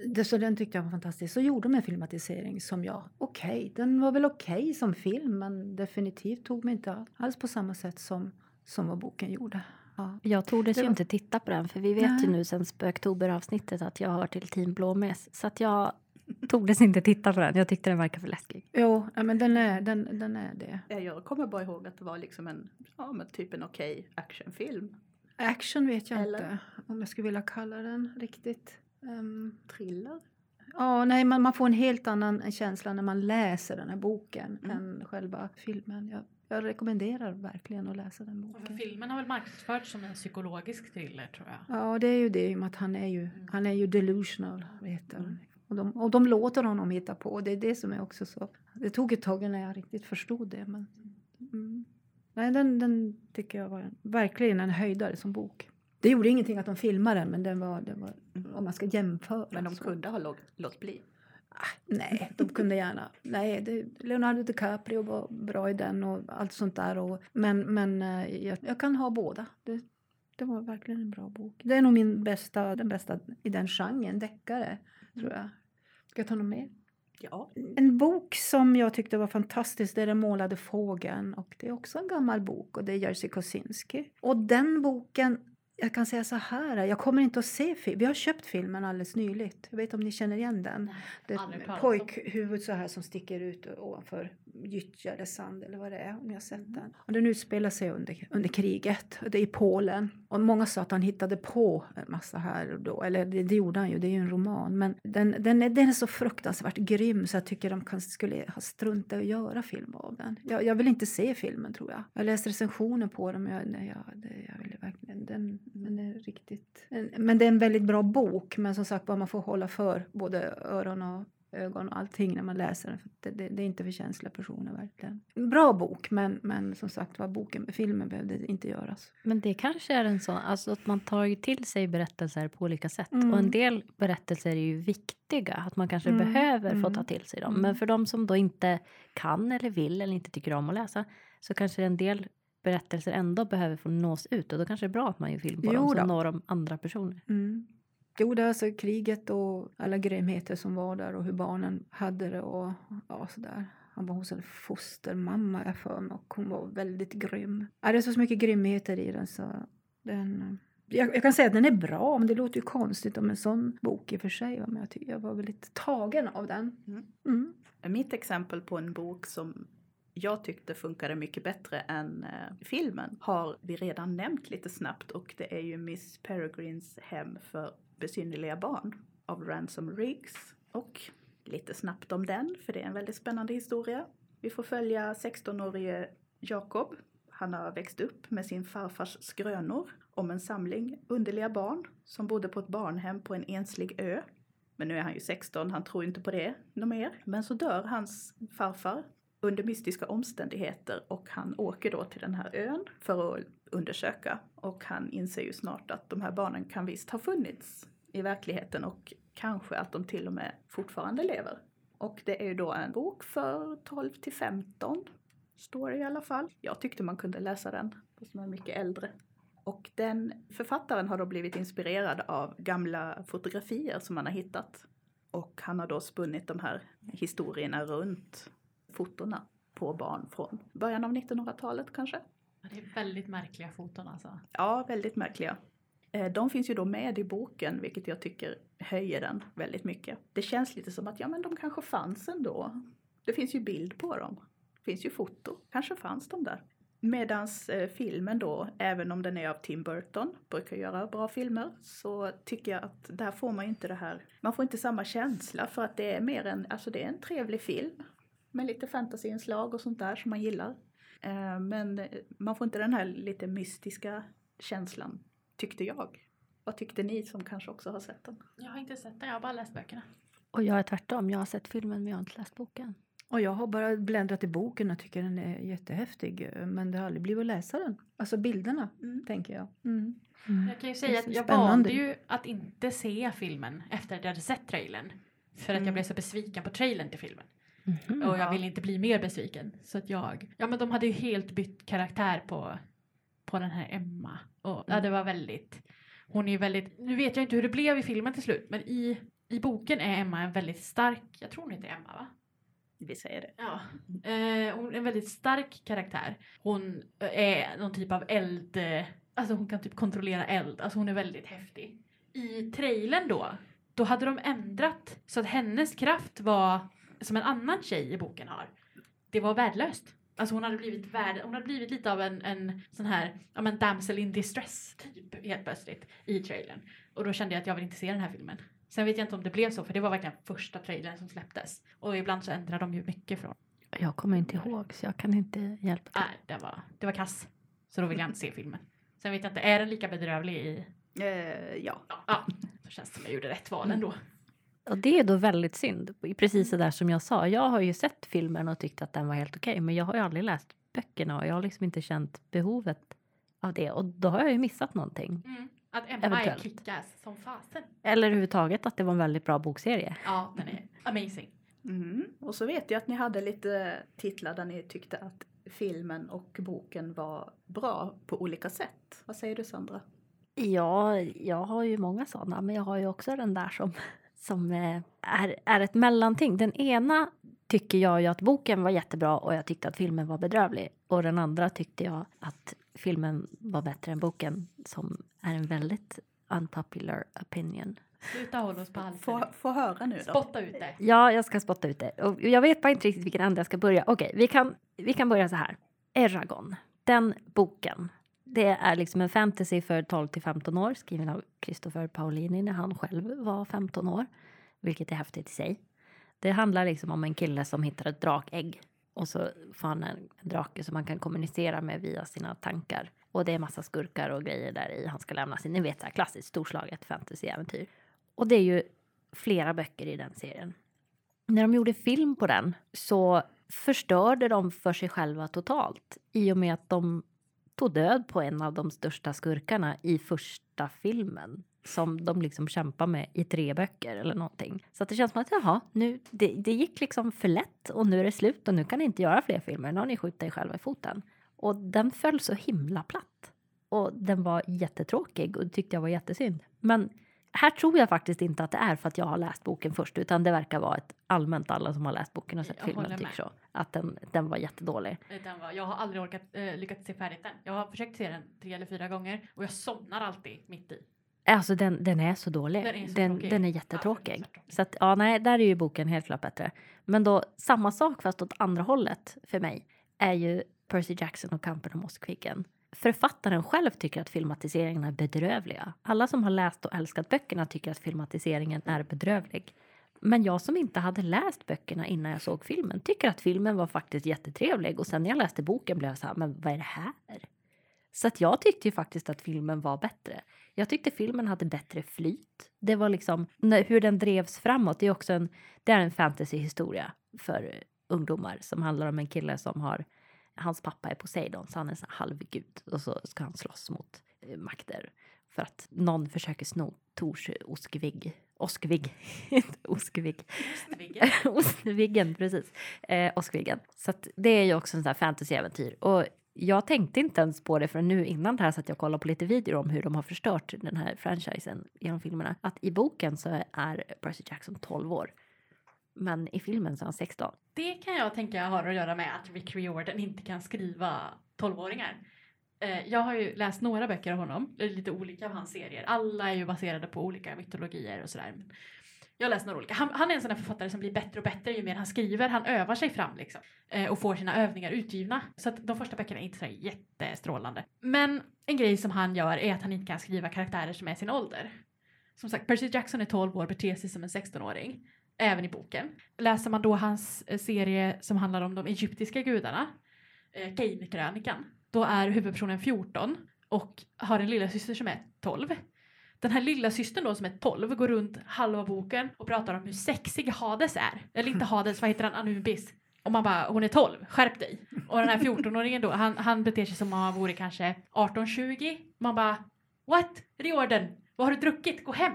Speaker 4: Det, så den tyckte jag var fantastisk. Så gjorde de en filmatisering som jag, okej, den var väl okej som film men definitivt tog mig inte alls på samma sätt som, som vad boken gjorde. Ja.
Speaker 5: Jag tordes
Speaker 4: Det
Speaker 5: ju
Speaker 4: var-
Speaker 5: inte titta på den för vi vet ju
Speaker 4: Nej.
Speaker 5: nu sen Spöktober-avsnittet att jag hör till Team Blåmes. Så att jag tordes inte titta på den. Jag tyckte den verkade för läskig.
Speaker 4: Jo, ja, men den är, den, den är det.
Speaker 2: Ja, Jag kommer bara ihåg att det var liksom en, ja men typ en okej actionfilm.
Speaker 4: Action vet jag
Speaker 2: Eller?
Speaker 4: inte om jag skulle vilja kalla den riktigt. Ehm,
Speaker 2: Thriller.
Speaker 4: Ja, nej, man, man får en helt annan känsla när man läser den här boken
Speaker 2: Mm.
Speaker 4: än själva filmen. Jag, jag rekommenderar verkligen att läsa den
Speaker 3: Och för
Speaker 4: boken.
Speaker 3: filmen har väl marknadsförts som en psykologisk thriller tror jag.
Speaker 4: Ja, det är ju det i och med att han är ju, han är ju delusional, vet du. Och de, och de låter honom hitta på. Det är det som är också så. Det tog ett tag innan jag riktigt förstod det. Men, mm. Nej, den, den tycker jag var en, verkligen en höjdare som bok. Det gjorde ingenting att de filmade den, men den var, det var om man ska jämföra.
Speaker 2: Men de
Speaker 4: så.
Speaker 2: kunde ha låt, låt bli.
Speaker 4: Nej, de kunde gärna. Nej, det, Leonardo DiCaprio var bra i den och allt sånt där. Och, men men eh, jag, jag kan ha båda. Det, det var verkligen en bra bok. Det är nog min bästa, den bästa i den genren, deckare, tror jag. Ska jag ta något mer?
Speaker 2: Ja.
Speaker 4: En bok som jag tyckte var fantastisk, det är Den målade fågeln. Och det är också en gammal bok och det är Jerzy Kosinski. Och den boken, jag kan säga så här, jag kommer inte att se filmen. Vi har köpt filmen alldeles nyligt. Jag vet om ni känner igen den. Det är pojkhuvud så här som sticker ut ovanför Gyttja eller Sand eller vad det är, om jag har sett den. Och den utspelar sig under, under kriget, det är i Polen. Och många sa att han hittade på en massa här och då, eller det, det gjorde han ju, det är ju en roman. Men den, den, är, den är så fruktansvärt grym så jag tycker de kan, skulle ha struntat i att göra film av den. Jag, jag vill inte se filmen tror jag. Jag har läst recensioner på den men jag, nej, jag, det, jag vill verkligen, den, den är riktigt... En, men det är en väldigt bra bok, men som sagt man får hålla för både öron och ögon och allting när man läser den. För det, det, det är inte för känsliga personer verkligen. En bra bok, men, men som sagt var boken, filmen behövde inte göras.
Speaker 5: Men det kanske är en sån, alltså att man tar ju till sig berättelser på olika sätt.
Speaker 4: Mm.
Speaker 5: Och en del berättelser är ju viktiga, att man kanske
Speaker 4: Mm,
Speaker 5: behöver få
Speaker 4: mm,
Speaker 5: ta till sig dem.
Speaker 4: mm.
Speaker 5: Men för de som då inte kan eller vill eller inte tycker om att läsa så kanske en del berättelser ändå behöver få nås ut och då kanske det är bra att man gör film på
Speaker 4: Jo
Speaker 5: dem
Speaker 4: då.
Speaker 5: som når de andra personer.
Speaker 4: Mm. Jo, det är alltså kriget och alla grymheter som var där och hur barnen hade det och ja, sådär. Han var hos en fostermamma jag för mig och hon var väldigt grym. Ja, det är så mycket grymheter i den så den... Jag, jag kan säga att den är bra, men det låter ju konstigt om en sån bok i och för sig. Men jag, tycker jag var väldigt tagen av den.
Speaker 2: Mm.
Speaker 4: Mm.
Speaker 2: Mitt exempel på en bok som jag tyckte funkade mycket bättre än eh, filmen har vi redan nämnt lite snabbt och det är ju Miss Peregrines hem för besynnerliga barn av Ransom Riggs. Och lite snabbt om den, för det är en väldigt spännande historia. Vi får följa 16-årige Jakob. Han har växt upp med sin farfars skrönor om en samling underliga barn som bodde på ett barnhem på en enslig ö. Men nu är han ju 16, han tror inte på det något mer. Men så dör hans farfar under mystiska omständigheter och han åker då till den här ön för att undersöka. Och han inser ju snart att de här barnen kan visst ha funnits i verkligheten och kanske att de till och med fortfarande lever. Och det är ju då en bok för 12 till 15, står det i alla fall. Jag tyckte man kunde läsa den, fast man är mycket äldre. Och den författaren har då blivit inspirerad av gamla fotografier som han har hittat. Och han har då spunnit de här historierna runt fotona på barn från början av 1900-talet kanske.
Speaker 3: Det är väldigt märkliga foton alltså.
Speaker 2: Ja, väldigt märkliga. Eh, De finns ju då med i boken, vilket jag tycker höjer den väldigt mycket. Det känns lite som att ja, men de kanske fanns ändå. Det finns ju bild på dem. Det finns ju foto. Kanske fanns de där. Medans eh, filmen då, även om den är av Tim Burton, brukar göra bra filmer, så tycker jag att där får man inte det här, man får inte samma känsla för att det är mer en, alltså det är en trevlig film med lite fantasyinslag och sånt där som man gillar. Eh, Men man får inte den här lite mystiska känslan, tyckte jag. Vad tyckte ni som kanske också har sett den?
Speaker 3: Jag har inte sett den, jag har bara läst böckerna.
Speaker 5: Och jag är tvärtom, jag har sett filmen men jag har inte läst boken.
Speaker 4: Och jag har bara bläddrat i boken och tycker den är jättehäftig. Men det har aldrig blivit att läsa den. Alltså bilderna, tänker jag. Mm.
Speaker 3: Jag kan ju säga att jag
Speaker 4: spännande.
Speaker 3: valde ju att inte se filmen efter att jag hade sett trailern. För att
Speaker 2: Mm.
Speaker 3: jag blev så besviken på trailern till filmen.
Speaker 5: Mhm.
Speaker 3: Och jag
Speaker 2: Ja.
Speaker 3: ville inte bli mer besviken. Så att jag, ja men de hade ju helt bytt karaktär på, på den här Emma. Och ja, det var väldigt, hon är ju väldigt, nu vet jag inte hur det blev i filmen till slut. Men i, i boken är Emma en väldigt stark, jag tror hon heter Emma va?
Speaker 2: Vi säger det.
Speaker 3: Ja, eh, hon är en väldigt stark karaktär. Hon är någon typ av eld, alltså hon kan typ kontrollera eld, alltså hon är väldigt häftig. I trailern då, då hade de ändrat så att hennes kraft var som en annan tjej i boken har. Det var värdelöst. Alltså hon hade blivit värd, hon hade blivit lite av en, en sån här, ja men damsel in distress typ helt plötsligt i trailern. Och då kände jag att jag vill inte se den här filmen. Sen vet jag inte om det blev så för det var verkligen första trailern som släpptes. Och ibland så ändrar de ju mycket från
Speaker 5: Jag kommer inte ihåg så jag kan inte hjälpa till.
Speaker 3: Nej, det var, det var kass. Så då vill jag inte se filmen. Sen vet jag inte, är den lika bedrövlig i...
Speaker 2: Eh, ja.
Speaker 3: Ja, ja. då känns det som jag gjorde rätt val ändå.
Speaker 5: Och det är då väldigt synd. Precis så där som jag sa. Jag har ju sett filmen och tyckt att den var helt okej. men jag har ju aldrig läst böckerna och jag har liksom inte känt behovet av det. Och då har jag ju missat någonting.
Speaker 3: Mm. Att Emma
Speaker 5: Eventuellt.
Speaker 3: är kickass som fasen.
Speaker 5: Eller överhuvudtaget att det var en väldigt bra bokserie.
Speaker 3: Ja, den är amazing.
Speaker 2: Mm. Och så vet jag att ni hade lite titlar där ni tyckte att filmen och boken var bra på olika sätt. Vad säger du Sandra?
Speaker 5: Ja, jag har ju många sådana, men jag har ju också den där som, som eh, är, är ett mellanting. Den ena tycker jag ju att boken var jättebra och jag tyckte att filmen var bedrövlig. Och den andra tyckte jag att filmen var bättre än boken som är en väldigt unpopular opinion.
Speaker 3: Sluta hålla oss på halsen.
Speaker 2: Få, få höra nu då.
Speaker 3: Spotta ut det.
Speaker 5: Ja, jag ska spotta ut det. Och jag vet bara inte riktigt vilken ände jag ska börja. Okej, vi, kan, vi kan börja så här. Eragon, den boken. Det är liksom en fantasy för 12 till 15 år skriven av Christopher Paolini när han själv var 15 år. Vilket är häftigt i sig. Det handlar liksom om en kille som hittar ett drakägg och så får han en drake som man kan kommunicera med via sina tankar. Och det är massa skurkar och grejer där i. Han ska lämna sin, ni vet så här klassiskt storslaget fantasyäventyr. Och det är ju flera böcker i den serien. När de gjorde film på den så förstörde de för sig själva totalt i och med att de tog död på en av de största skurkarna i första filmen som de liksom kämpar med i tre böcker eller någonting. Så att det känns som att jaha, nu, det, det gick liksom för lätt och nu är det slut och nu kan ni inte göra fler filmer. Nu har ni skjutit er själva i foten. Och den föll så himla platt. Och den var jättetråkig och det tyckte jag var jättesynd. Men här tror jag faktiskt inte att det är för att jag har läst boken först utan det verkar vara ett allmänt alla som har läst boken och sett
Speaker 3: Jag
Speaker 5: filmen tycker så. Att den, den var jättedålig.
Speaker 3: Den var, jag har aldrig orkat, eh, lyckats se färdigt den. Jag har försökt se den tre eller fyra gånger och jag somnar alltid mitt i.
Speaker 5: Alltså den, den är så dålig.
Speaker 3: Den är så
Speaker 5: den, den är
Speaker 3: Ja,
Speaker 5: jättetråkig.
Speaker 3: är så
Speaker 5: att, ja, nej, där är ju boken helt klart bättre. Men då samma sak fast åt andra hållet för mig är ju Percy Jackson och Kampen om Åskviggen. Författaren själv tycker att filmatiseringarna är bedrövliga. Alla som har läst och älskat böckerna tycker att filmatiseringen är bedrövlig. Men jag som inte hade läst böckerna innan jag såg filmen tycker att filmen var faktiskt jättetrevlig och sen när jag läste boken blev jag så här, men vad är det här? Så att jag tyckte ju faktiskt att filmen var bättre. Jag tyckte filmen hade bättre flyt. Det var liksom när- hur den drevs framåt. Det är också en, det är en fantasyhistoria för ungdomar som handlar om en kille som har hans pappa är Poseidon så han är en halvgud och så ska han slåss mot eh, makter för att någon försöker sno Tors oskvigg. Oskvigg. Oskvigg.
Speaker 3: Ostviggen,
Speaker 5: precis. Eh, Oskviggen. Så att det är ju också en sån här fantasyäventyr. Och jag tänkte inte ens på det förrän nu innan det här så att jag kollade på lite videor om hur de har förstört den här franchisen genom filmerna. Att i boken så är Percy Jackson 12 år. Men i filmen så är han 16.
Speaker 3: Det kan jag tänka har att göra med att Rick Riordan inte kan skriva 12-åringar. Eh, jag har ju läst några böcker av honom, lite olika av hans serier. Alla är ju baserade på olika mytologier och sådär. Jag har läst några olika. Han, han är en sån där författare som blir bättre och bättre ju mer han skriver. Han övar sig fram liksom. eh, Och får sina övningar utgivna. Så att de första böckerna är inte sådär jättestrålande. Men en grej som han gör är att han inte kan skriva karaktärer som är sin ålder. Som sagt, Percy Jackson är 12 år, beter sig som en 16-åring. Även i boken. Läser man då hans eh, serie som handlar om de egyptiska gudarna, eh, Kane-krönikan, då är huvudpersonen 14 och har en lilla syster som är 12. Den här lilla systern då som är 12 går runt halva boken och pratar om hur sexig Hades är. Eller inte Hades, vad heter han? Anubis. Och man bara, hon är 12, skärp dig. Och den här 14-åringen då, han, han beter sig som om han vore kanske 18-20. Man bara, what? Riordan, vad har du druckit? Gå hem!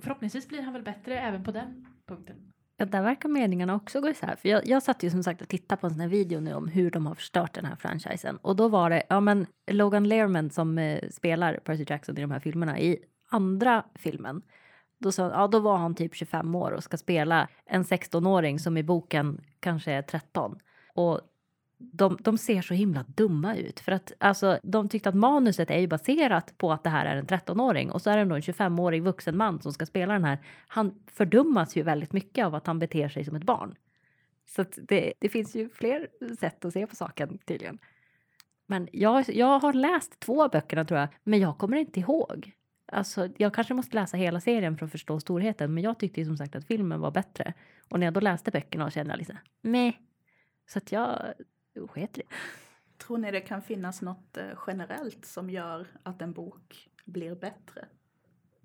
Speaker 3: Förhoppningsvis blir han väl bättre även på den punkten.
Speaker 5: Ja, där verkar meningarna också gå isär. För jag, jag satt ju som sagt och tittade på en sån här video nu om hur de har förstört den här franchisen. Och då var det, ja men Logan Lerman som eh, spelar Percy Jackson i de här filmerna, i andra filmen, då, sa, ja, då var han typ 25 år och ska spela en 16-åring som i boken kanske är 13. Och de, de ser så himla dumma ut. För att alltså, de tyckte att manuset är ju baserat på att det här är en 13-åring och så är det ändå en 25-årig vuxen man som ska spela den här. Han fördummas ju väldigt mycket av att han beter sig som ett barn. Så att det, det finns ju fler sätt att se på saken tydligen. Men jag, jag har läst två av böckerna tror jag, men jag kommer inte ihåg. Alltså, jag kanske måste läsa hela serien för att förstå storheten, men jag tyckte ju som sagt att filmen var bättre. Och när jag då läste böckerna kände jag liksom, meh. Så att jag sket i det.
Speaker 2: Tror ni det kan finnas något eh, generellt som gör att en bok blir bättre?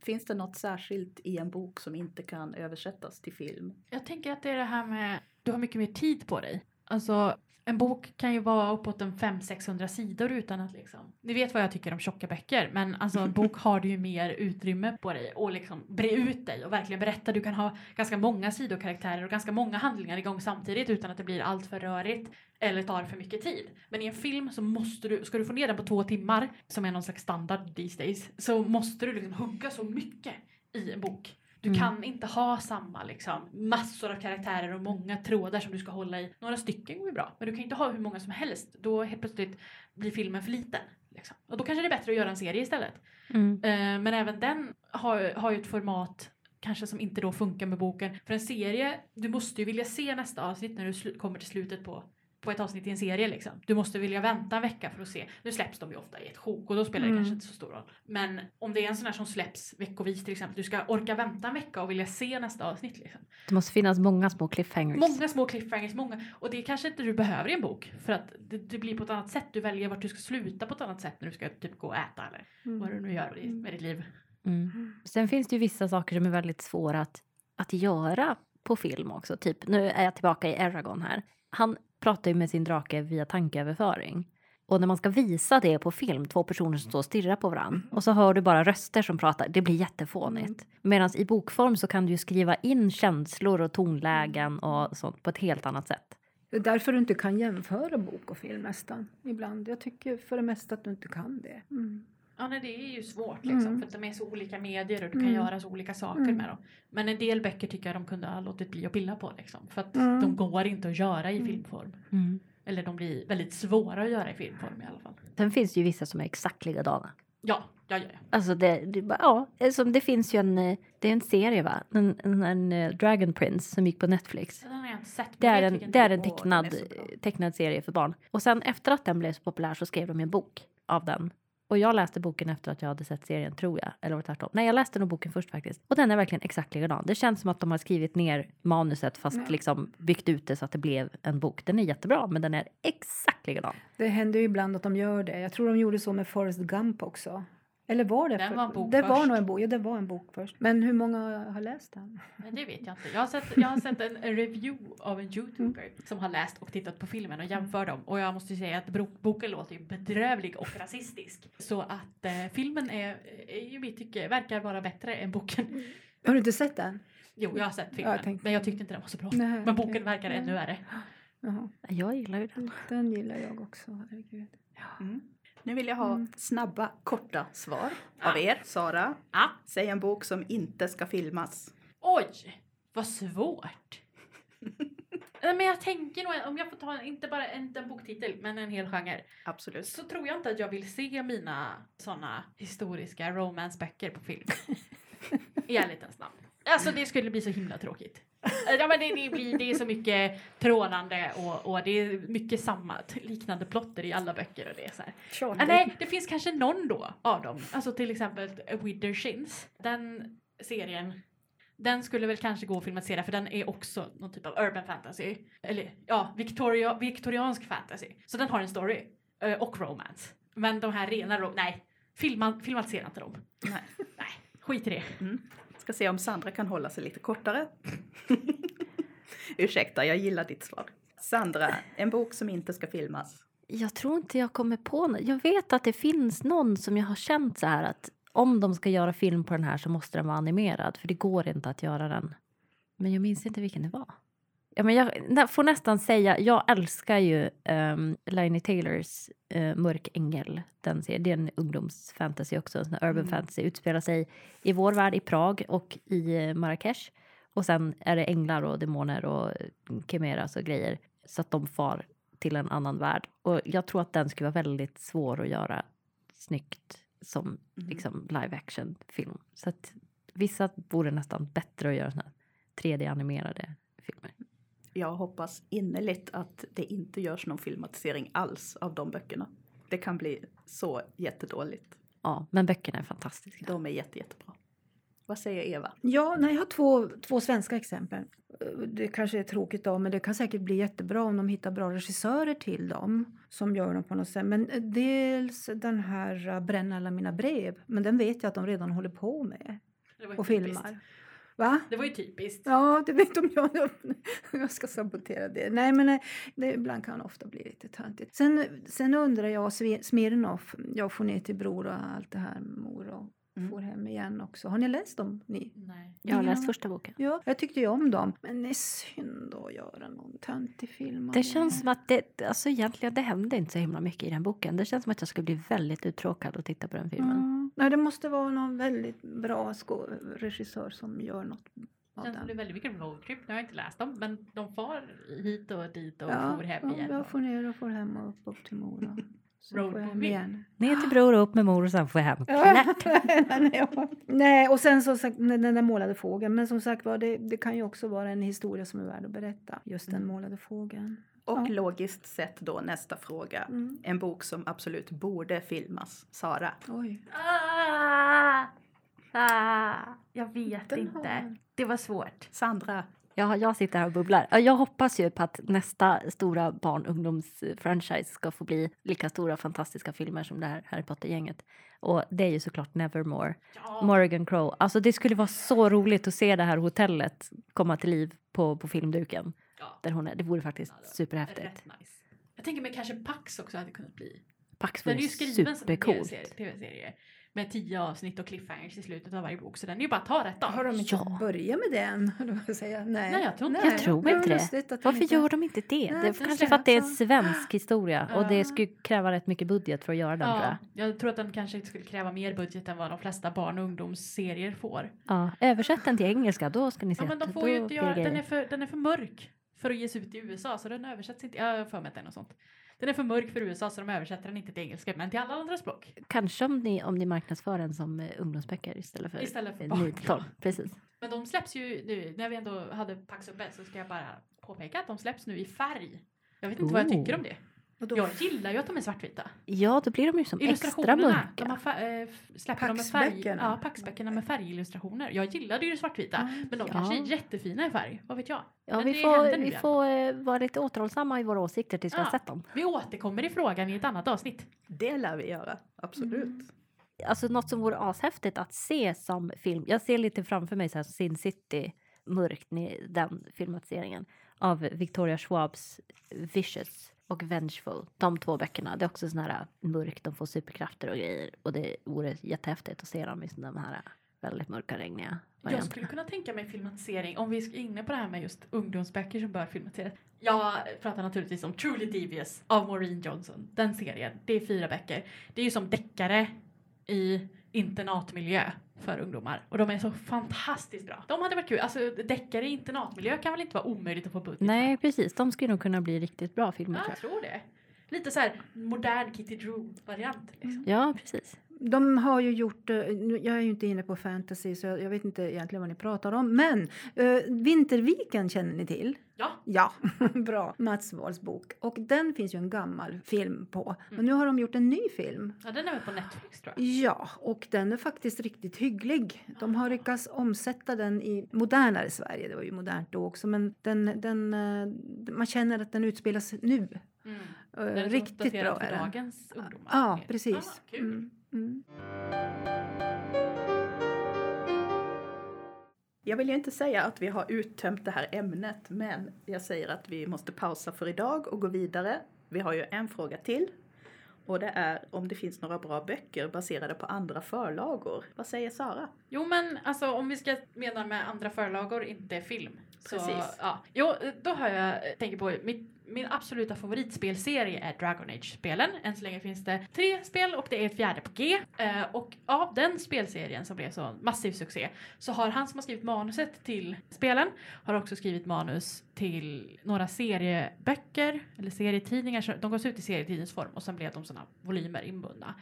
Speaker 2: Finns det något särskilt i en bok som inte kan översättas till film?
Speaker 3: Jag tänker att det är det här med, du har mycket mer tid på dig. Alltså, en bok kan ju vara uppåt en 500-600 sidor utan att liksom... Ni vet vad jag tycker om tjocka böcker, men alltså en bok har du ju mer utrymme på dig och liksom bre ut dig och verkligen berätta. Du kan ha ganska många sidokaraktärer och ganska många handlingar igång samtidigt utan att det blir allt för rörigt eller tar för mycket tid. Men i en film så måste du, ska du få ner den på två timmar, som är någon slags standard these days, så måste du liksom hugga så mycket i en bok. Du
Speaker 5: Mm.
Speaker 3: kan inte ha samma liksom, massor av karaktärer och många trådar som du ska hålla i. Några stycken går ju bra, men du kan inte ha hur många som helst. Då helt plötsligt blir filmen för liten. Liksom. Och då kanske det är bättre att göra en serie istället.
Speaker 5: Mm.
Speaker 3: Eh, men även den har, har ju ett format kanske som inte då funkar med boken. För en serie, du måste ju vilja se nästa avsnitt när du kommer till slutet på på ett avsnitt i en serie liksom. Du måste vilja vänta en vecka för att se. Nu släpps de ju ofta i ett sjok och då spelar det
Speaker 4: Mm.
Speaker 3: kanske inte så stor roll. Men om det är en sån här som släpps veckovis till exempel. Du ska orka vänta en vecka och vilja se nästa avsnitt liksom.
Speaker 5: Det måste finnas många små cliffhangers.
Speaker 3: Många små cliffhangers, många. Och det kanske inte du behöver i en bok. För att det, det blir på ett annat sätt. Du väljer vart du ska sluta på ett annat sätt när du ska typ gå och äta eller vad du nu gör med ditt- med ditt liv.
Speaker 5: Mm. Sen finns det ju vissa saker som är väldigt svåra att, att göra på film också. Typ, nu är jag tillbaka i Eragon här. Han pratar ju med sin drake via tankeöverföring. Och när man ska visa det på film, två personer som står och stirrar på varandra och så hör du bara röster som pratar, det blir jättefånigt. Medan i bokform så kan du skriva in känslor och tonlägen och sånt på ett helt annat sätt.
Speaker 4: Det är därför du inte kan jämföra bok och film nästan. Ibland. Jag tycker för det mesta att du inte kan det. Mm.
Speaker 3: Ja, nej, det är ju svårt liksom.
Speaker 4: Mm.
Speaker 3: För att de är så olika medier och du kan
Speaker 4: Mm.
Speaker 3: göra så olika saker
Speaker 4: Mm.
Speaker 3: med dem. Men en del böcker tycker jag de kunde ha låtit bli att pilla på liksom. För att
Speaker 4: Mm.
Speaker 3: de går inte att göra i
Speaker 4: Mm.
Speaker 3: filmform. Eller de blir väldigt svåra att göra i filmform i alla fall.
Speaker 5: Sen finns det ju vissa som är exakt likadana.
Speaker 3: Ja, ja, ja. ja.
Speaker 5: Alltså det, det, bara- ja, som det finns ju en, eh, det är en serie va? En, en, en eh, Dragon Prince som gick på Netflix.
Speaker 3: Den har jag inte sett.
Speaker 5: Det är en, det är en
Speaker 2: är
Speaker 5: tecknad,
Speaker 2: bra.
Speaker 5: tecknad serie för barn. Och sen efter att den blev så populär så skrev de en bok av den. Och jag läste boken efter att jag hade sett serien, tror jag. Eller var tvärtom? Nej, jag läste nog boken först faktiskt. Och den är verkligen exakt likadan. Det känns som att de har skrivit ner manuset fast
Speaker 4: Ja.
Speaker 5: liksom byggt ut det så att det blev en bok. Den är jättebra, men den är exakt likadan.
Speaker 4: Det händer ju ibland att de gör det. Jag tror de gjorde så med Forrest Gump också. Eller var det?
Speaker 3: Den
Speaker 4: för-
Speaker 3: var en bok
Speaker 4: det var
Speaker 3: först.
Speaker 4: nog en bok. Ja, det var en bok först. Men hur många har läst den?
Speaker 3: Men det vet jag inte. Jag har sett, jag har sett en, en review av en youtuber som har läst och tittat på filmen och jämför dem. Och jag måste ju säga att boken låter ju bedrövlig och rasistisk. Så att eh, filmen är, är i mitt tycke verkar vara bättre än boken.
Speaker 4: Har du inte sett den?
Speaker 3: Jo, jag har sett
Speaker 4: Ja,
Speaker 3: filmen.
Speaker 4: jag tänkte-
Speaker 3: men jag tyckte inte den var så bra.
Speaker 4: Nej,
Speaker 3: men boken verkar
Speaker 4: Ja.
Speaker 3: ännu värre.
Speaker 4: Jaha.
Speaker 5: Jag gillar ju den.
Speaker 4: Den gillar jag också. Herregud.
Speaker 2: Mm. Nu vill jag ha
Speaker 4: Mm.
Speaker 2: snabba, korta svar av er. Sara,
Speaker 3: Ja.
Speaker 2: säg en bok som inte ska filmas.
Speaker 3: Oj, vad svårt. Men jag tänker nog, om jag får ta inte bara en, en boktitel men en hel genre.
Speaker 2: Absolut.
Speaker 3: Så tror jag inte att jag vill se mina såna historiska romanceböcker på film. I ärlighetens namn. Alltså det skulle bli så himla tråkigt. Ja men det, det, blir, det är så mycket trånande och, och det är mycket samma liknande plotter i alla böcker och det är så här. Ah, nej, det finns kanske någon då av dem. Alltså till exempel Wither Shins. Den serien, den skulle väl kanske gå att filmatisera för den är också någon typ av urban fantasy. Eller ja, Victoria, viktoriansk fantasy. Så den har en story. eh, Och romance. Men de här rena, nej. Filma, filmatisera inte dem.
Speaker 2: Nej.
Speaker 3: Nej, skit i det.
Speaker 2: Ska se om Sandra kan hålla sig lite kortare. Ursäkta, jag gillar ditt svar. Sandra, en bok som inte ska filmas.
Speaker 5: Jag tror inte jag kommer på något. Jag vet att det finns någon som jag har känt så här att om de ska göra film på den här så måste den vara animerad för det går inte att göra den. Men jag minns inte vilken det var. Ja, men jag får nästan säga, jag älskar ju um, Laini Taylors uh, Mörk ängel. Den serien. Det är en ungdomsfantasy också, en urban
Speaker 2: Mm.
Speaker 5: fantasy. Utspelar sig i vår värld i Prag och i eh, Marrakesh. Och sen är det änglar och demoner och chimeras och grejer. Så att de far till en annan värld. Och jag tror att den skulle vara väldigt svår att göra snyggt som
Speaker 2: Mm.
Speaker 5: liksom live action film. Så att vissa vore nästan bättre att göra såna här 3D-animerade filmer.
Speaker 2: Jag hoppas innerligt att det inte görs någon filmatisering alls av de böckerna. Det kan bli så jättedåligt.
Speaker 5: Ja, men böckerna är fantastiska.
Speaker 2: De är jätte, jättebra. Vad säger Eva?
Speaker 4: Ja, nej, jag har två, två svenska exempel. Det kanske är tråkigt då, men det kan säkert bli jättebra om de hittar bra regissörer till dem som gör dem på något sätt. Men dels den här Bränna alla mina brev, men den vet jag att de redan håller på med och
Speaker 3: typiskt.
Speaker 4: Va?
Speaker 3: Det var ju typiskt.
Speaker 4: Ja, det vet om jag jag ska sabotera det. Nej, men eh, det, ibland kan det ofta bli lite töntigt. Sen, sen undrar jag, Smirnoff, jag får ner till Bror och allt det här, mor och
Speaker 2: Mm.
Speaker 4: får hem igen också. Har ni läst dem? Ni?
Speaker 3: Nej.
Speaker 5: Jag har
Speaker 4: Ja.
Speaker 5: läst första boken.
Speaker 4: Ja, jag tyckte ju om dem. Men det är synd att göra någon töntig film
Speaker 5: Det känns som att det, alltså egentligen, det hände inte så himla mycket i den boken. Det känns som att jag skulle bli väldigt uttråkad att titta på den filmen.
Speaker 4: Mm. Nej, det måste vara någon väldigt bra regissör som gör något av
Speaker 3: Det känns som det är
Speaker 4: den.
Speaker 3: väldigt mycket roadtrip. Nu har jag inte läst dem men de far hit och dit och
Speaker 4: Ja,
Speaker 3: for hem
Speaker 4: ja,
Speaker 3: igen.
Speaker 4: jag
Speaker 3: och-
Speaker 4: får ner och får hem och upp, upp till Mora. Så får jag hem
Speaker 3: Roadmovie.
Speaker 4: igen.
Speaker 5: Ner till bror och upp med mor och sen får jag hem.
Speaker 4: Nej, och sen så sagt, den den där målade fågeln. Men som sagt var, det, det kan ju också vara en historia som är värd att berätta. Just den målade fågeln.
Speaker 2: Och
Speaker 4: Ja.
Speaker 2: logiskt sett då nästa fråga.
Speaker 4: Mm.
Speaker 2: En bok som absolut borde filmas. Sara.
Speaker 4: Oj.
Speaker 3: Ah, ah, jag vet
Speaker 4: Den
Speaker 3: inte.
Speaker 4: har-
Speaker 3: Det var svårt.
Speaker 2: Sandra.
Speaker 5: Ja, jag sitter här och bubblar. Ja, Jag hoppas ju på att nästa stora barn ungdomsfranchise ska få bli lika stora fantastiska filmer som det här Harry Potter-gänget. Och det är ju såklart Nevermore.
Speaker 3: Ja.
Speaker 5: Morgan Crow. Alltså det skulle vara så roligt att se det här hotellet komma till liv på, på filmduken.
Speaker 3: Ja.
Speaker 5: Där hon är. Det vore faktiskt
Speaker 3: Ja, det
Speaker 5: superhäftigt.
Speaker 3: Nice. Jag tänker mig kanske Pax också hade kunnat bli.
Speaker 5: Pax
Speaker 3: Den är
Speaker 5: vore
Speaker 3: ju skriven som en
Speaker 5: supercoolt.
Speaker 3: tv-serie med tio avsnitt och cliffhangers i slutet av varje bok. Så den är ju bara att ta rätt av.
Speaker 4: Har de inte
Speaker 5: Ja.
Speaker 4: börjat med den? säga? Nej.
Speaker 3: Nej, jag tror inte
Speaker 5: Jag tror inte det. Varför
Speaker 4: inte-
Speaker 5: gör de inte det?
Speaker 4: Nej,
Speaker 5: det är kanske för att det är en svensk historia och
Speaker 3: Ja.
Speaker 5: det skulle kräva rätt mycket budget för att göra den tror jag.
Speaker 3: Ja, jag tror att den kanske skulle kräva mer budget än vad de flesta barn och ungdomsserier får.
Speaker 5: Ja, översätt den till engelska, då ska ni se.
Speaker 3: Ja, men de
Speaker 5: att
Speaker 3: får ju inte
Speaker 5: blir
Speaker 3: göra, den, är för, den är för mörk för att ges ut i USA så den översätts inte. Jag har för mig att det är något sånt. Den är för mörk för USA så de översätter den inte till engelska men till alla andra språk.
Speaker 5: Kanske om ni, om ni marknadsför den som eh, ungdomsböcker istället för,
Speaker 3: Istället för
Speaker 5: eh,
Speaker 3: barn,
Speaker 5: 9 till 12. Precis.
Speaker 3: Men de släpps ju nu, när vi ändå hade Pax uppe så ska jag bara påpeka att de släpps nu i färg. Jag vet inte vad jag tycker om det.
Speaker 4: Och då
Speaker 3: Jag gillar ju att de är svartvita.
Speaker 5: Ja, då blir de ju som extra
Speaker 3: Illustrationerna, de
Speaker 5: mörka.
Speaker 3: har äh, släpper de med färg, ja, Paxböckerna med färgillustrationer. Jag gillade ju det svartvita,
Speaker 4: Mm.
Speaker 3: men de
Speaker 5: Ja.
Speaker 3: kanske är jättefina i färg, vad vet jag.
Speaker 5: Ja,
Speaker 3: Men
Speaker 5: vi får, vi får eh, vara lite återhållsamma i våra åsikter tills vi
Speaker 3: Ja.
Speaker 5: har sett dem.
Speaker 3: Vi återkommer i frågan i ett annat avsnitt.
Speaker 2: Det lär vi göra. Absolut.
Speaker 4: Mm.
Speaker 5: Alltså något som vore ashäftigt att se som film. Jag ser lite framför mig så här Sin City mörkt, den filmatiseringen av Victoria Schwabs Vicious och Vengeful. De två böckerna. Det är också sån här mörkt, de får superkrafter och grejer. Och det vore jättehäftigt att se dem i de här väldigt mörka, regniga
Speaker 3: Jag
Speaker 5: varianterna.
Speaker 3: skulle kunna tänka mig filmatisering, om vi är inne på det här med just ungdomsböcker som bör filmatiseras. Jag pratar naturligtvis om Truly Devious av Maureen Johnson. Den serien, det är fyra böcker. Det är ju som deckare i internatmiljö för ungdomar. Och de är så fantastiskt bra. De hade varit kul. Alltså deckare i internatmiljö kan väl inte vara omöjligt att få budget
Speaker 5: Nej, precis. De skulle nog kunna bli riktigt bra
Speaker 3: för?
Speaker 5: filmer
Speaker 3: Ja, jag tror det. Lite så här modern Kitty Drew-variant. Liksom.
Speaker 5: Ja, precis.
Speaker 4: De har ju gjort, eh, jag är ju inte inne på fantasy så jag, jag vet inte egentligen vad ni pratar om. Men eh, Vinterviken känner ni till?
Speaker 3: Ja.
Speaker 4: Ja, bra. Mats Wahls bok. Och den finns ju en gammal film på. Men
Speaker 3: Mm.
Speaker 4: nu har de gjort en ny film.
Speaker 3: ja, den är väl på Netflix tror jag.
Speaker 4: Ja, och den är faktiskt riktigt hygglig. De har lyckats omsätta den i modernare Sverige. Det var ju modernt då också, men den, den, eh, man känner att den utspelas nu.
Speaker 3: Mm. Den är
Speaker 4: Riktigt bra
Speaker 3: för
Speaker 4: är den.
Speaker 3: dagens ungdomar.
Speaker 4: Ja, precis.
Speaker 3: Ah, kul.
Speaker 4: Mm.
Speaker 2: Jag vill ju inte säga att vi har uttömt det här ämnet, men jag säger att vi måste pausa för idag och gå vidare. Vi har ju en fråga till. Och det är om det finns några bra böcker baserade på andra förlagor. Vad säger Sara?
Speaker 3: Jo men alltså om vi ska mena med andra förlagor, inte film. Så,
Speaker 2: Precis.
Speaker 3: Ja. Jo, då har jag, tänker på mitt, min absoluta favoritspelserie är Dragon Age-spelen. Än så länge finns det tre spel och det är ett fjärde på G. Eh, och av den spelserien som blev så massiv succé så har han som har skrivit manuset till spelen har också skrivit manus till några serieböcker eller serietidningar. De gavs ut i serietidningsform och sen blev de sådana volymer inbundna.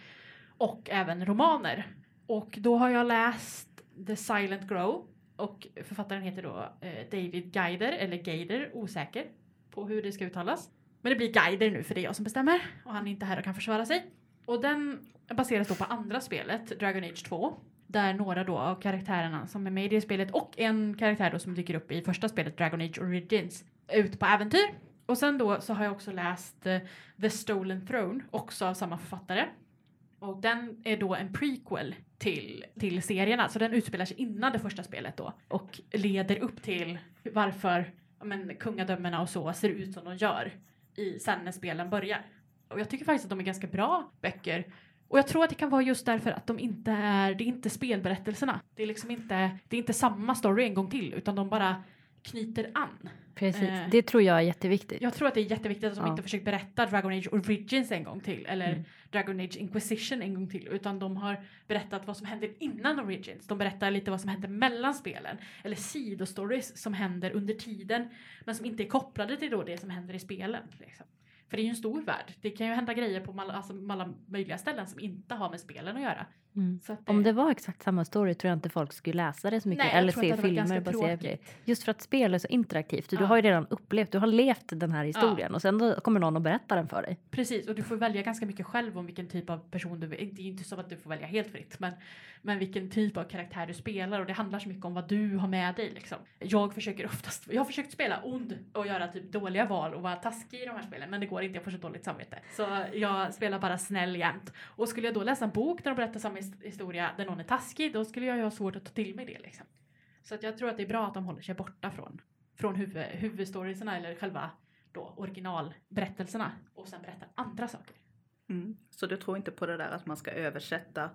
Speaker 3: Och även romaner. Och då har jag läst The Silent Grow och författaren heter då eh, David Guider, eller Gaider, osäker på hur det ska uttalas. Men det blir guider nu för det är jag som bestämmer och han är inte här och kan försvara sig. Och den baseras då på andra spelet, Dragon Age 2. Där några då av karaktärerna som är med i det spelet och en karaktär då som dyker upp i första spelet, Dragon Age Origins, är ute på äventyr. Och sen då så har jag också läst eh, The Stolen Throne, också av samma författare. Och den är då en prequel till, till serierna, så den utspelar sig innan det första spelet då. Och leder upp till varför men, kungadömena och så ser ut som de gör i, sen när spelen börjar. Och jag tycker faktiskt att de är ganska bra böcker. Och jag tror att det kan vara just därför att de inte är, det är inte spelberättelserna. Det är liksom inte, det är inte samma story en gång till, utan de bara knyter an.
Speaker 5: Precis.
Speaker 3: Eh.
Speaker 5: Det tror jag är jätteviktigt.
Speaker 3: Jag tror att det är jätteviktigt att de
Speaker 5: Ja.
Speaker 3: inte försöker berätta Dragon Age Origins en gång till eller
Speaker 5: Mm.
Speaker 3: Dragon Age Inquisition en gång till utan de har berättat vad som händer innan Origins. De berättar lite vad som händer mellan spelen eller sidostories som händer under tiden men som inte är kopplade till då det som händer i spelen. Liksom. För det är ju en stor värld. Det kan ju hända grejer på alla, alltså, alla möjliga ställen som inte har med spelen att göra.
Speaker 5: Mm.
Speaker 3: Att
Speaker 5: Om det var exakt samma story tror jag inte folk skulle läsa det så mycket
Speaker 3: Nej,
Speaker 5: eller se
Speaker 3: det
Speaker 5: filmer baserat på det. Just för att spel är så interaktivt. Du
Speaker 3: Ja.
Speaker 5: har ju redan upplevt, du har levt den här historien och sen kommer någon och berättar den för dig.
Speaker 3: Precis, och du får välja ganska mycket själv om vilken typ av person du vill. Det är inte så att du får välja helt fritt, men, men vilken typ av karaktär du spelar och det handlar så mycket om vad du har med dig. Liksom. Jag försöker oftast, jag har försökt spela ond och göra typ dåliga val och vara taskig i de här spelen, men det går inte, jag får så dåligt samvete. Så jag spelar bara snäll jämt. Och skulle jag då läsa en bok där de berättar samma his- historia där någon är taskig, då skulle jag ju ha svårt att ta till mig det. Liksom. Så att jag tror att det är bra att de håller sig borta från, från huvud, huvudstoriesarna eller själva då originalberättelserna och sen berättar andra saker.
Speaker 2: Mm. Så du tror inte på det där att man ska översätta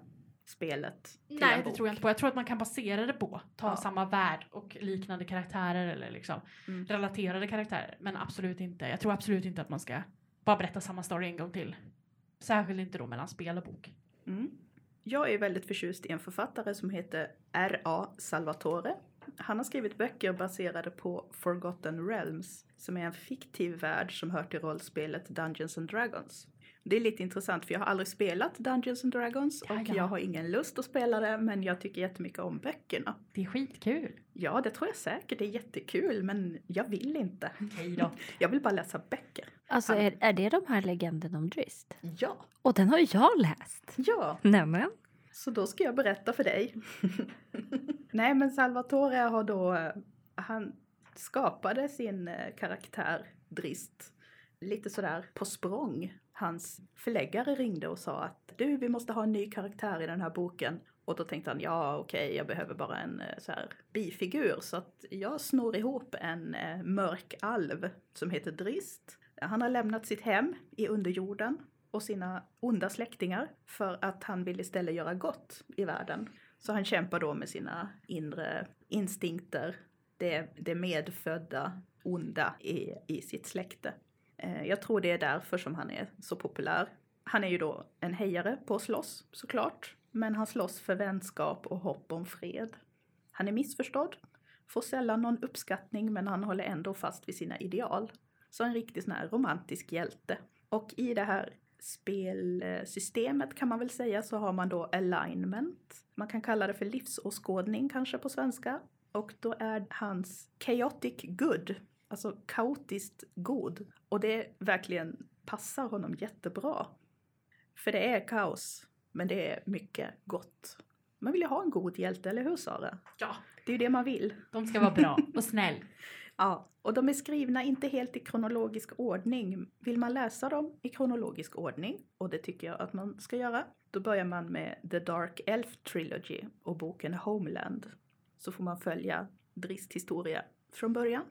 Speaker 2: spelet till
Speaker 3: Nej,
Speaker 2: en
Speaker 3: det
Speaker 2: bok?
Speaker 3: tror jag inte på. Jag tror att man kan basera det på, ta
Speaker 2: Ja.
Speaker 3: samma värld och liknande karaktärer eller liksom
Speaker 2: Mm.
Speaker 3: relaterade karaktärer. Men absolut inte. Jag tror absolut inte att man ska bara berätta samma story en gång till. Särskilt inte då mellan spel och bok.
Speaker 2: Mm. Jag är väldigt förtjust i en författare som heter R.A. Salvatore. Han har skrivit böcker baserade på Forgotten Realms, som är en fiktiv värld som hör till rollspelet Dungeons and Dragons. Det är lite intressant för jag har aldrig spelat Dungeons and Dragons och jag har ingen lust att spela det men jag tycker jättemycket om böckerna.
Speaker 3: Det är skitkul.
Speaker 2: Ja, det tror jag säkert. Det är jättekul men jag vill inte.
Speaker 3: Okej då.
Speaker 2: Jag vill bara läsa böcker.
Speaker 5: Alltså
Speaker 2: Han-
Speaker 5: är, är det de här legenderna om Drizzt?
Speaker 2: Ja,
Speaker 5: Och den har jag läst.
Speaker 2: ja.
Speaker 5: Nämen.
Speaker 2: Så då ska jag berätta för dig. Nej men Salvatore har då, eh, han skapade sin eh, karaktär Drist lite sådär på språng. Hans förläggare ringde och sa att du vi måste ha en ny karaktär i den här boken. Och då tänkte han ja okej jag behöver bara en eh, så här bifigur så att jag snor ihop en eh, mörk alv som heter Drist. Han har lämnat sitt hem i underjorden och sina onda släktingar för att han vill istället göra gott i världen. Så han kämpar då med sina inre instinkter, det, det medfödda onda i, i sitt släkte. Eh, jag tror det är därför som han är så populär. Han är ju då en hejare på att slåss såklart, men han slåss för vänskap och hopp om fred. Han är missförstådd, får sällan någon uppskattning men han håller ändå fast vid sina ideal. Så en riktig sån här romantisk hjälte. Och i det här spelsystemet kan man väl säga så har man då alignment. Man kan kalla det för livsåskådning kanske på svenska. Och då är hans chaotic good, alltså kaotiskt god. Och det verkligen passar honom jättebra. För det är kaos, men det är mycket gott. Man vill ju ha en god hjälte, eller hur Sara?
Speaker 3: Ja,
Speaker 2: Det är ju det man vill.
Speaker 3: de ska vara bra och snäll.
Speaker 2: Ja, och de är skrivna inte helt i kronologisk ordning. Vill man läsa dem i kronologisk ordning, och det tycker jag att man ska göra, då börjar man med The Dark Elf Trilogy och boken Homeland. Så får man följa Drist historia från början.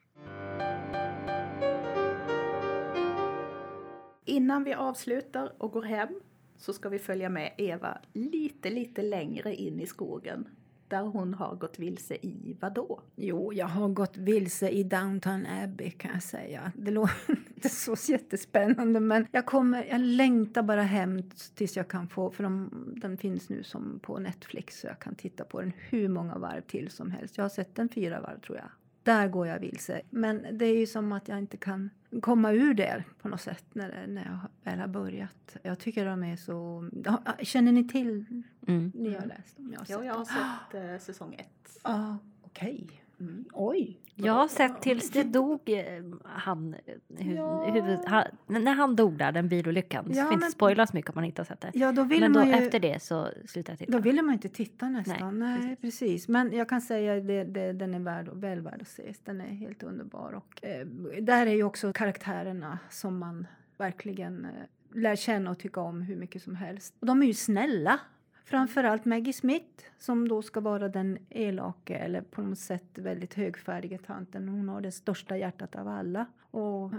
Speaker 2: Innan vi avslutar och går hem så ska vi följa med Eva lite, lite längre in i skogen. Där hon har gått vilse i vadå?
Speaker 4: Jo, jag har gått vilse i Downton Abbey kan jag säga. Det låter inte så jättespännande men jag, kommer, jag längtar bara hem tills jag kan få, för de, den finns nu som på Netflix så jag kan titta på den hur många varv till som helst. Jag har sett den fyra varv tror jag. Där går jag vilse. Men det är ju som att jag inte kan komma ur det på något sätt när, när jag väl har börjat. Jag tycker de är så... Ja, Känner ni till?
Speaker 5: Mm.
Speaker 4: Ni har läst dem? Jag har
Speaker 2: Ja,
Speaker 4: sett
Speaker 2: jag har sett eh, säsong ett.
Speaker 4: Ja, okej.
Speaker 2: Mm.
Speaker 4: Oj.
Speaker 5: Jag har sett tills det dog eh, han, eh, hu,
Speaker 4: Ja.
Speaker 5: huvud, han, när han dog där, den bilolyckan.
Speaker 4: Ja,
Speaker 5: så får inte spoilas mycket om man inte har sett det.
Speaker 4: Ja, då vill
Speaker 5: Men då
Speaker 4: man ju...
Speaker 5: efter det så slutar jag titta.
Speaker 4: Då ville man inte titta nästan. Nej,
Speaker 5: Nej,
Speaker 4: precis. Men jag kan säga att det, det, den är värd, väl värd att ses. Den är helt underbar. Och, eh, där är ju också karaktärerna som man verkligen eh, lär känna och tycka om hur mycket som helst. Och de är ju snälla. Framförallt Maggie Smith som då ska vara den elake eller på något sätt väldigt högfärdiga tanten. Hon har det största hjärtat av alla och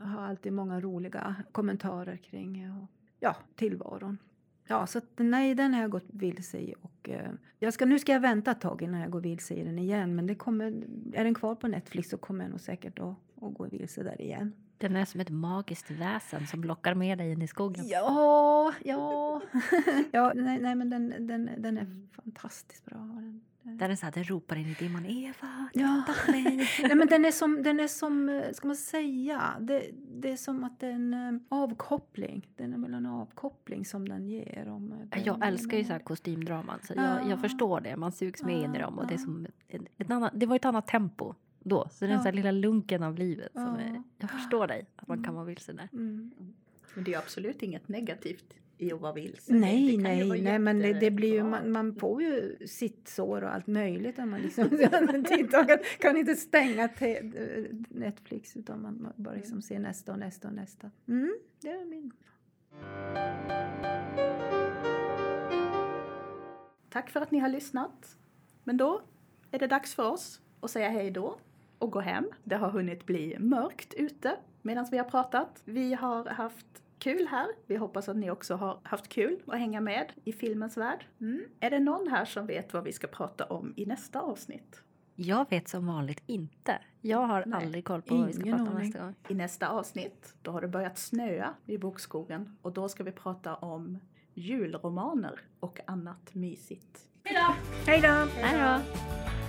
Speaker 4: har alltid många roliga kommentarer kring eh, ja, tillvaron. Ja, så att, nej, den har jag gått vilse i. Och, eh, jag ska, nu ska jag vänta ett tag innan jag går vilse i den igen. Men det kommer, är den kvar på Netflix så kommer jag nog säkert att, att gå vilse där igen.
Speaker 5: Den är som ett magiskt väsen som lockar med dig in i skogen.
Speaker 4: Ja, ja. ja nej, nej, men den, den, den är fantastiskt bra. Den,
Speaker 5: Där den, så här, den ropar in i dimman. Eva,
Speaker 4: Ja.
Speaker 5: mig.
Speaker 4: Nej, men den är som, den är som, ska man säga, det, det är som att det är en eh, avkoppling. Den är väl en avkoppling som den ger. Om, eh, den-
Speaker 5: Jag älskar ju så här kostymdraman så jag,
Speaker 4: Ja.
Speaker 5: jag förstår det. Man sugs med in i
Speaker 4: Ja,
Speaker 5: dem och det är
Speaker 4: ja.
Speaker 5: som ett, ett annat, det var ett annat tempo då. Så den
Speaker 4: Ja.
Speaker 5: så här lilla lunken av livet. Som
Speaker 4: Ja.
Speaker 5: är, jag förstår dig att man kan
Speaker 4: Mm.
Speaker 5: vara vilse där.
Speaker 4: Mm.
Speaker 2: Men det är absolut inget negativt i att vara vilse.
Speaker 4: Nej,
Speaker 2: Det kan
Speaker 4: nej,
Speaker 2: vara
Speaker 4: nej, men det, det blir ju, man, man får ju sitt sår och allt möjligt om man liksom tittar, kan, kan inte stänga Netflix utan man man bara liksom ser nästa och nästa och nästa. Mm, det är min.
Speaker 2: Tack för att ni har lyssnat. Men då är det dags för oss att säga hej då och gå hem. Det har hunnit bli mörkt ute medan vi har pratat. Vi har haft kul här. Vi hoppas att ni också har haft kul att hänga med i filmens värld. Mm. Är det någon här som vet vad vi ska prata om i nästa avsnitt?
Speaker 5: Jag vet som vanligt inte. Jag har
Speaker 2: Nej,
Speaker 5: aldrig koll på vad vi ska prata om nästa gång.
Speaker 2: I nästa avsnitt, då har det börjat snöa i bokskogen och då ska vi prata om julromaner och annat mysigt.
Speaker 3: Hejdå!
Speaker 4: Hej då!
Speaker 5: Hej då!